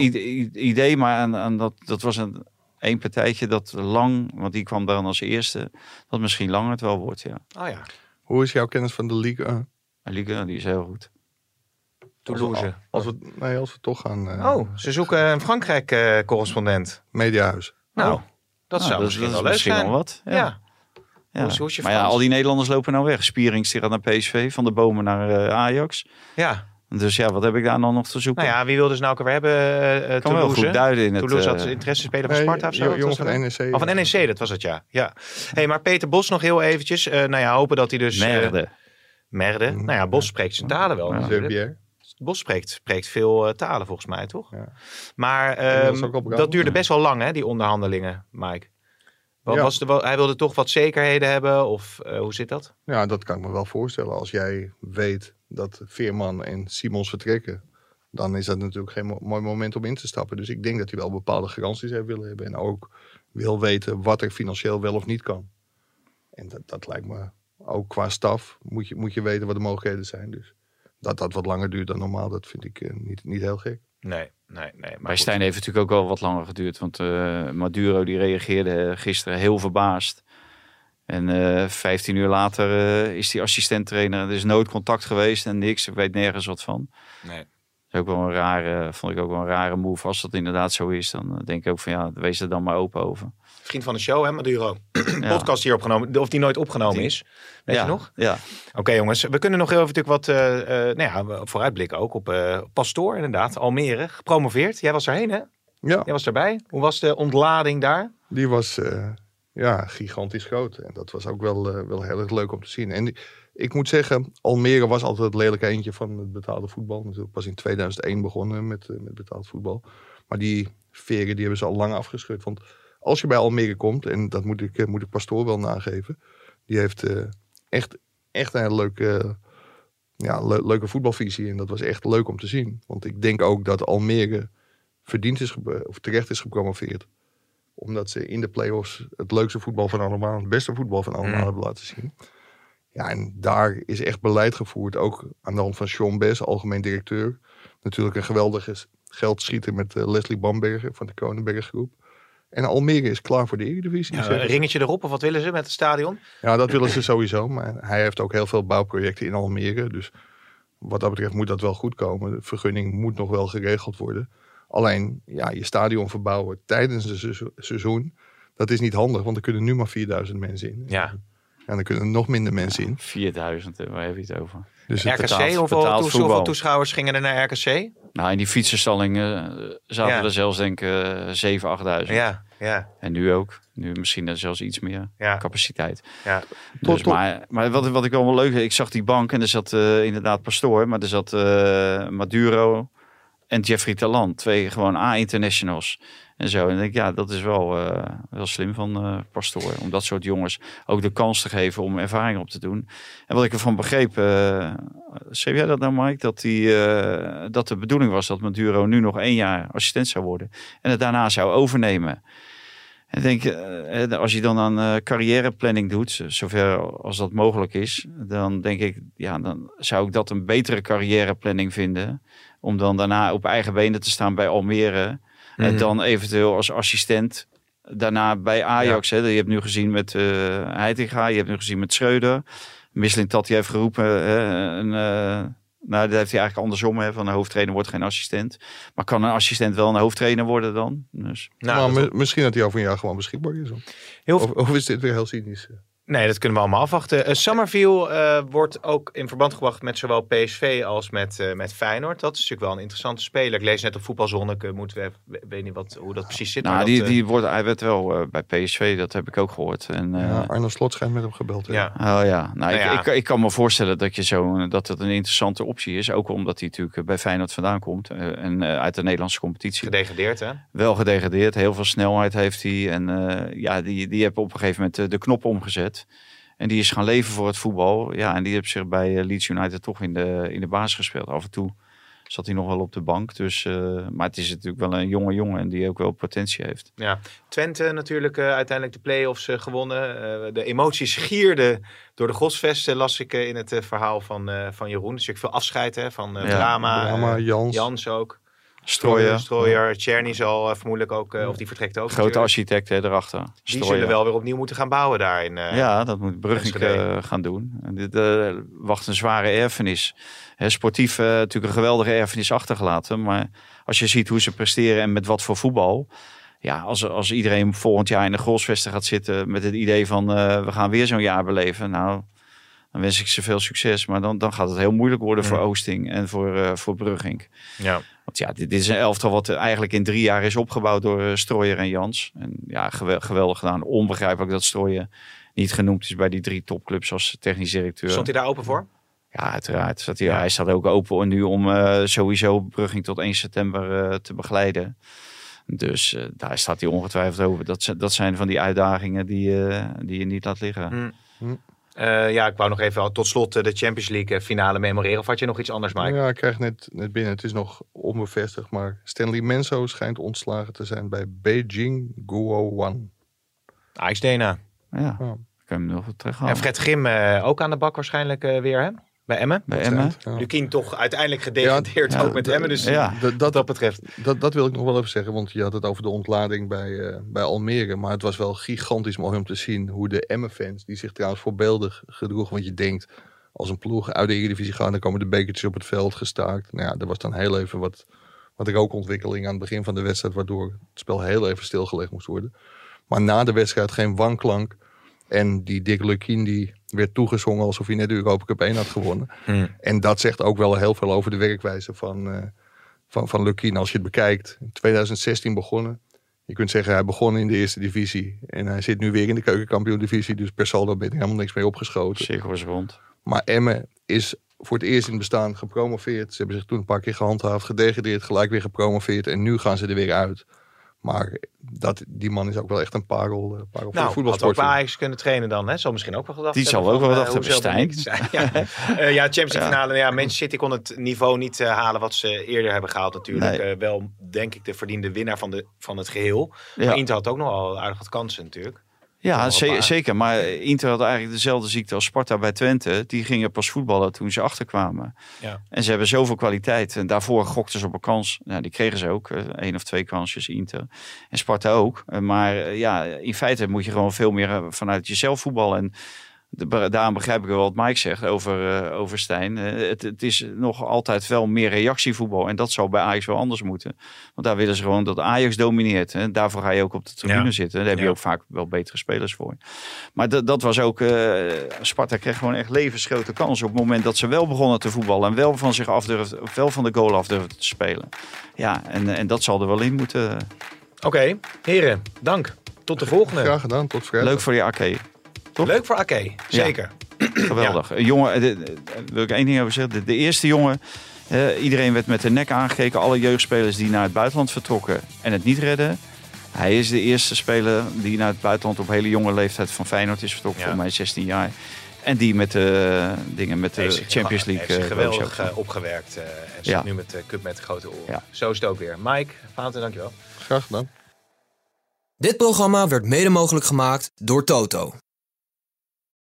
Speaker 4: idee, maar aan, aan dat, dat was een één partijtje dat lang, want die kwam dan als eerste, dat misschien langer het wel wordt. Ja.
Speaker 3: Oh ja,
Speaker 5: Hoe is jouw kennis van de Ligue 1?
Speaker 4: En Liga, die is heel goed.
Speaker 3: Toulouse.
Speaker 5: Als we, nee, als we toch gaan... eh,
Speaker 3: Oh, ze zoeken een Frankrijk-correspondent.
Speaker 5: Mediahuis.
Speaker 3: nou,
Speaker 4: Oh.
Speaker 3: dat
Speaker 4: Nou,
Speaker 3: zou misschien
Speaker 4: dat
Speaker 3: wel
Speaker 4: is
Speaker 3: leuk
Speaker 4: misschien
Speaker 3: zijn.
Speaker 4: wel wat.
Speaker 3: Ja.
Speaker 4: Ja. Ja.
Speaker 3: Hoe is- hoe is je
Speaker 4: maar ja, al die Nederlanders lopen nou weg. Spierings die gaat naar PSV, Van de Bomen naar eh, Ajax.
Speaker 3: ja.
Speaker 4: Dus ja, wat heb ik daar dan nog te zoeken?
Speaker 3: Nou ja, wie wilde ze nou ook weer hebben? eh, eh,
Speaker 4: kan wel
Speaker 3: Toulouse.
Speaker 4: goed duiden in het...
Speaker 3: Toulouse had
Speaker 4: eh,
Speaker 3: interesse spelen van Sparta of zo?
Speaker 5: van? NEC.
Speaker 3: Oh, van NEC, dat was het, ja. ja. Hey, maar Peter Bos nog heel eventjes. Eh, nou ja, hopen dat hij dus... eh,
Speaker 4: Merde.
Speaker 3: Merde. Nou ja, Bos spreekt zijn talen wel
Speaker 4: Ja.
Speaker 3: natuurlijk. Bos spreekt, spreekt veel talen volgens mij, toch?
Speaker 5: Ja.
Speaker 3: Maar
Speaker 5: dat
Speaker 3: ehm, dat duurde best wel lang, hè, die onderhandelingen, Mike. Wat
Speaker 5: Ja.
Speaker 3: was de, wel- hij wilde toch wat zekerheden hebben, of eh, hoe zit dat?
Speaker 5: Ja, dat kan ik me wel voorstellen. Als jij weet dat Veerman en Simons vertrekken, dan is dat natuurlijk geen mo- mooi moment om in te stappen. Dus ik denk dat hij wel bepaalde garanties heeft willen hebben. En ook wil weten wat er financieel wel of niet kan. En dat, dat lijkt me ook qua staf, moet je, moet je weten wat de mogelijkheden zijn. Dus dat dat wat langer duurt dan normaal, dat vind ik eh, niet, niet heel gek.
Speaker 3: Nee, nee, nee. Maar
Speaker 4: Bij. Stijn heeft het natuurlijk ook wel wat langer geduurd. Want eh, Maduro die reageerde gisteren heel verbaasd. En eh 15 uur later eh, is die assistent-trainer. Er is nooit contact geweest en niks. Ik weet nergens wat van.
Speaker 3: Nee.
Speaker 4: Dat is ook wel een rare, vond ik ook wel een rare move. Als dat inderdaad zo is, dan eh, denk ik ook van ja, wees er dan maar open over.
Speaker 3: Vriend van de show, hè, Maduro.
Speaker 4: Ja.
Speaker 3: Podcast hier opgenomen, of die nooit opgenomen
Speaker 4: Die-
Speaker 3: is. Weet
Speaker 4: ja,
Speaker 3: je nog?
Speaker 4: Ja.
Speaker 3: Oké jongens, we kunnen nog heel even natuurlijk wat eh, eh, nou ja, vooruitblikken ook op eh Pastoor inderdaad. Almere, gepromoveerd. Jij was erheen hè?
Speaker 5: Ja,
Speaker 3: Jij was erbij. Hoe was de ontlading daar?
Speaker 5: die was eh, ja, gigantisch groot. En dat was ook wel, eh, wel heel erg leuk om te zien. En ik moet zeggen, Almere was altijd het lelijke eentje van het betaalde voetbal. Natuurlijk pas in 2001 begonnen met, eh, met betaald voetbal. Maar die veren die hebben ze al lang afgeschud. Want als je bij Almere komt, en dat moet ik, eh, moet ik Pastoor wel nageven. Die heeft echt, echt een leuke, ja, le- leuke voetbalvisie. En dat was echt leuk om te zien. Want ik denk ook dat Almere verdiend is, of terecht is gepromoveerd omdat ze in de play-offs het leukste voetbal van allemaal, het beste voetbal van allemaal
Speaker 3: Mm.
Speaker 5: hebben laten zien. Ja, en daar is echt beleid gevoerd. Ook aan de hand van Sean Bess, algemeen directeur. Natuurlijk een geweldige geldschieter met eh, Leslie Bamberger van de Kronenberg Groep. En Almere is klaar voor de Eredivisie.
Speaker 3: Ja, een ringetje erop of wat willen ze met het stadion?
Speaker 5: Ja, dat willen ze sowieso. Maar hij heeft ook heel veel bouwprojecten in Almere. Dus wat dat betreft moet dat wel goed komen. De vergunning moet nog wel geregeld worden. Alleen, ja, je stadion verbouwen tijdens het seizo- seizoen, dat is niet handig. Want er kunnen nu maar 4000 mensen in.
Speaker 3: Ja.
Speaker 5: En er kunnen nog minder mensen in.
Speaker 4: 4000, hè, waar heb je het over?
Speaker 5: Dus het,
Speaker 3: RKC,
Speaker 4: betaald-
Speaker 3: hoeveel,
Speaker 4: betaald
Speaker 3: toeschouwers gingen er naar RKC?
Speaker 4: Nou, in die fietsenstalling eh, zaten
Speaker 3: Ja.
Speaker 4: er zelfs denk ik eh 7.000, 8.000.
Speaker 3: Ja, ja,
Speaker 4: En nu ook. Nu misschien er zelfs iets meer
Speaker 3: ja.
Speaker 4: capaciteit.
Speaker 3: ja.
Speaker 4: Dus,
Speaker 5: tot-
Speaker 4: maar maar wat, wat ik wel wel leuk vind, ik zag die bank en er zat eh, inderdaad Pastoor, maar er zat eh, Maduro en Jeffrey Talant. Twee gewoon A-internationals en zo. En ik ja, dat is wel, eh, wel slim van eh Pastoor. Om dat soort jongens ook de kans te geven om ervaring op te doen. En wat ik ervan begreep, eh schreef jij dat nou Mike? Dat, die, dat de bedoeling was dat Maduro nu nog één jaar assistent zou worden. En het daarna zou overnemen. En ik denk, als je dan aan carrièreplanning doet, zover als dat mogelijk is, dan denk ik, ja, dan zou ik dat een betere carrièreplanning vinden. Om dan daarna op eigen benen te staan bij Almere. En
Speaker 3: Mhm.
Speaker 4: dan eventueel als assistent daarna bij Ajax. Hè. Je hebt nu gezien met eh Heitinga, je hebt nu gezien met Schreuder. Misselin Tati heeft geroepen, hè, een, eh, Nou, dat heeft hij eigenlijk andersom. Hè, van een hoofdtrainer wordt geen assistent. Maar kan een assistent wel een hoofdtrainer worden dan? Dus,
Speaker 3: Nou,
Speaker 5: maar
Speaker 3: dat-
Speaker 5: misschien dat hij over een jaar gewoon beschikbaar is.
Speaker 3: Heel
Speaker 5: Of, of is dit weer heel cynisch?
Speaker 3: Nee, dat kunnen we allemaal afwachten. Uh, Summerville eh, wordt ook in verband gebracht met zowel PSV als met, eh, met Feyenoord. Dat is natuurlijk wel een interessante speler. Ik lees net op voetbalzone, ik moeten we weet niet wat, hoe dat precies zit.
Speaker 4: nou,
Speaker 3: maar
Speaker 4: die,
Speaker 3: dat,
Speaker 4: die wordt, hij werd wel eh, bij PSV, dat heb ik ook gehoord. En, eh,
Speaker 5: Ja, Arno Slot schijnt met hem gebeld. te
Speaker 3: ja.
Speaker 5: hebben.
Speaker 4: Oh ja, nou, ik,
Speaker 3: ja.
Speaker 4: Ik, ik kan me voorstellen dat, je zo, dat het een interessante optie is. Ook omdat hij natuurlijk bij Feyenoord vandaan komt. eh, en eh, uit de Nederlandse competitie.
Speaker 3: gedegradeerd, hè?
Speaker 4: Wel gedegradeerd, heel veel snelheid heeft hij. En eh, ja, die, die heeft op een gegeven moment de, de knop omgezet. En die is gaan leven voor het voetbal. Ja, en die heeft zich bij eh, Leeds United toch in de, in de baas gespeeld. Af en toe zat hij nog wel op de bank. Dus, eh, maar het is natuurlijk wel een jonge jongen en die ook wel potentie heeft.
Speaker 3: Ja. Twente natuurlijk eh, uiteindelijk de play-offs gewonnen. Eh, de emoties gierden door de godsvesten, las ik in het verhaal van, eh, van Jeroen. Dus ik veel afscheid hè, van eh,
Speaker 4: Ja,
Speaker 3: drama.
Speaker 5: Drama, Jans.
Speaker 3: Jans ook.
Speaker 4: Strooien,
Speaker 3: Strooier. Czerny zal eh, vermoedelijk ook, eh, of die vertrekt ook.
Speaker 4: grote
Speaker 3: natuurlijk.
Speaker 4: architect hè, erachter.
Speaker 3: Die zullen wel weer opnieuw moeten gaan bouwen daar in, eh,
Speaker 4: Ja, dat moet eh, gaan doen. En dit wacht een zware erfenis. Hè, sportief natuurlijk een geweldige erfenis achtergelaten. Maar als je ziet hoe ze presteren en met wat voor voetbal. Ja, als, als iedereen volgend jaar in de Golsvesten gaat zitten met het idee van we gaan weer zo'n jaar beleven. Nou, dan wens ik ze veel succes. Maar dan, dan gaat het heel moeilijk worden voor. Oosting en voor, eh voor Brugink.
Speaker 3: ja.
Speaker 4: Want ja, dit, dit is een elftal wat eigenlijk in drie jaar is opgebouwd door eh, Strooier en Jans. En ja, gewel- geweldig gedaan. Onbegrijpelijk dat Strooier niet genoemd is bij die drie topclubs als technisch directeur.
Speaker 3: Stond hij daar open voor?
Speaker 4: Ja, uiteraard. Zat hij,
Speaker 3: Ja.
Speaker 4: hij staat ook open nu om eh, sowieso Brugging tot 1 september eh, te begeleiden. Dus eh, daar staat hij ongetwijfeld over. Dat, zijn- dat zijn van die uitdagingen die, eh, die je niet laat liggen.
Speaker 3: Hm. Eh, ja, ik wou nog even tot slot eh, de Champions League eh, finale memoreren. Of had je nog iets anders, Mike?
Speaker 5: Ja, ik krijg net, net binnen. Het is nog onbevestigd, maar Stanley Menzo schijnt ontslagen te zijn bij Beijing Guo One.
Speaker 3: Ajax Dena.
Speaker 4: Ja,
Speaker 5: Ja.
Speaker 4: ik kan hem nog terughalen.
Speaker 3: En Fred Grim eh, ook aan de bak waarschijnlijk eh, weer, hè? Bij Emmen.
Speaker 4: Bij Emmen.
Speaker 5: Ja.
Speaker 3: Lukien toch uiteindelijk gedegradeerd
Speaker 4: Ja,
Speaker 3: ook met Emmen. Dus
Speaker 4: ja.
Speaker 5: Dat, dat,
Speaker 3: dat betreft.
Speaker 5: dat, dat wil ik nog wel even zeggen, want je had het over de ontlading bij, eh, bij Almere. Maar het was wel gigantisch mooi om te zien hoe de Emmen-fans, die zich trouwens voorbeeldig gedroegen. Want je denkt, als een ploeg uit de Eredivisie gaat, dan komen de bekertjes op het veld gestaakt. Nou ja, er was dan heel even wat, wat rookontwikkeling aan het begin van de wedstrijd, waardoor het spel heel even stilgelegd moest worden. Maar na de wedstrijd geen wanklank. En die Dick Lukien die werd toegezongen alsof hij net de Europa Cup 1 had gewonnen.
Speaker 3: Hm.
Speaker 5: En dat zegt ook wel heel veel over de werkwijze van, eh van, van Lukien. Als je het bekijkt, in 2016 begonnen. Je kunt zeggen, hij begon in de eerste divisie. En hij zit nu weer in de keukenkampioen divisie. Dus per saldo ben ik helemaal niks mee opgeschoten.
Speaker 4: Cirkels rond.
Speaker 5: Maar Emmen is voor het eerst in het bestaan gepromoveerd. Ze hebben zich toen een paar keer gehandhaafd, gedegradeerd, gelijk weer gepromoveerd. En nu gaan ze er weer uit. Maar dat, die man is ook wel echt een parel, eh, parel voor de
Speaker 3: Nou, had ook bij Ajax kunnen trainen dan. Hè? Zal misschien ook wel gedacht
Speaker 4: Die zal ook wel
Speaker 3: eh,
Speaker 4: gedacht hebben, Stijn.
Speaker 3: niet zijn? Ja, Eh, ja Champions League
Speaker 4: Ja.
Speaker 3: finale. Ja, Manchester City kon het niveau niet eh, halen wat ze eerder hebben gehaald natuurlijk.
Speaker 4: Nee.
Speaker 3: Eh, wel, denk ik, de verdiende winnaar van, de, van het geheel.
Speaker 4: Ja.
Speaker 3: Maar Inter had ook nog wel aardig wat kansen natuurlijk.
Speaker 4: Ja, zeker. Maar Inter had eigenlijk dezelfde ziekte als Sparta bij Twente. Die gingen pas voetballen toen ze achterkwamen.
Speaker 3: Ja.
Speaker 4: En ze hebben zoveel kwaliteit. En daarvoor gokten ze op een kans. Nou, die kregen ze ook. eh, één of twee kansjes Inter. En Sparta ook. Eh, Maar eh, ja, in feite moet je gewoon veel meer vanuit jezelf voetballen. En de- daarom begrijp ik wel wat Mike zegt over, eh, over Stijn. Eh, het, het is nog altijd wel meer reactievoetbal. En dat zou bij Ajax wel anders moeten. Want daar willen ze gewoon dat Ajax domineert. En daarvoor ga je ook op de tribune
Speaker 3: Ja.
Speaker 4: zitten. Daar heb je
Speaker 3: Ja.
Speaker 4: ook vaak wel betere spelers voor. Maar dat, dat was ook. eh, Sparta kreeg gewoon echt levensgrote kansen. op het moment dat ze wel begonnen te voetballen. en wel van zich af durfden, of wel van de goal af durfden te spelen. Ja, en, en dat zal er wel in moeten.
Speaker 3: Oké, heren, dank. Tot de volgende.
Speaker 5: Graag gedaan, tot vrijdag.
Speaker 4: Leuk voor die AK. Toch?
Speaker 3: Leuk voor Ake, zeker.
Speaker 4: Geweldig. Een jongen, eh, de- de- wil ik één ding over zeggen. De, de eerste jongen, eh, iedereen werd met de nek aangekeken. Alle jeugdspelers die naar het buitenland vertrokken en het niet redden. Hij is de eerste speler die naar het buitenland op hele jonge leeftijd van Feyenoord is vertrokken.
Speaker 3: Ja.
Speaker 4: Voor mij 16 jaar. En die met de dingen met de
Speaker 3: Heeft
Speaker 4: Champions League.
Speaker 3: heeft zich
Speaker 4: eh,
Speaker 3: geweldig eh, opgewerkt. eh, en zit
Speaker 4: Ja.
Speaker 3: nu met de cup met de grote oren.
Speaker 4: Ja.
Speaker 3: Zo is het ook weer. Mike, Valentin, dankjewel.
Speaker 5: Graag gedaan.
Speaker 1: Dit programma werd mede mogelijk gemaakt door Toto.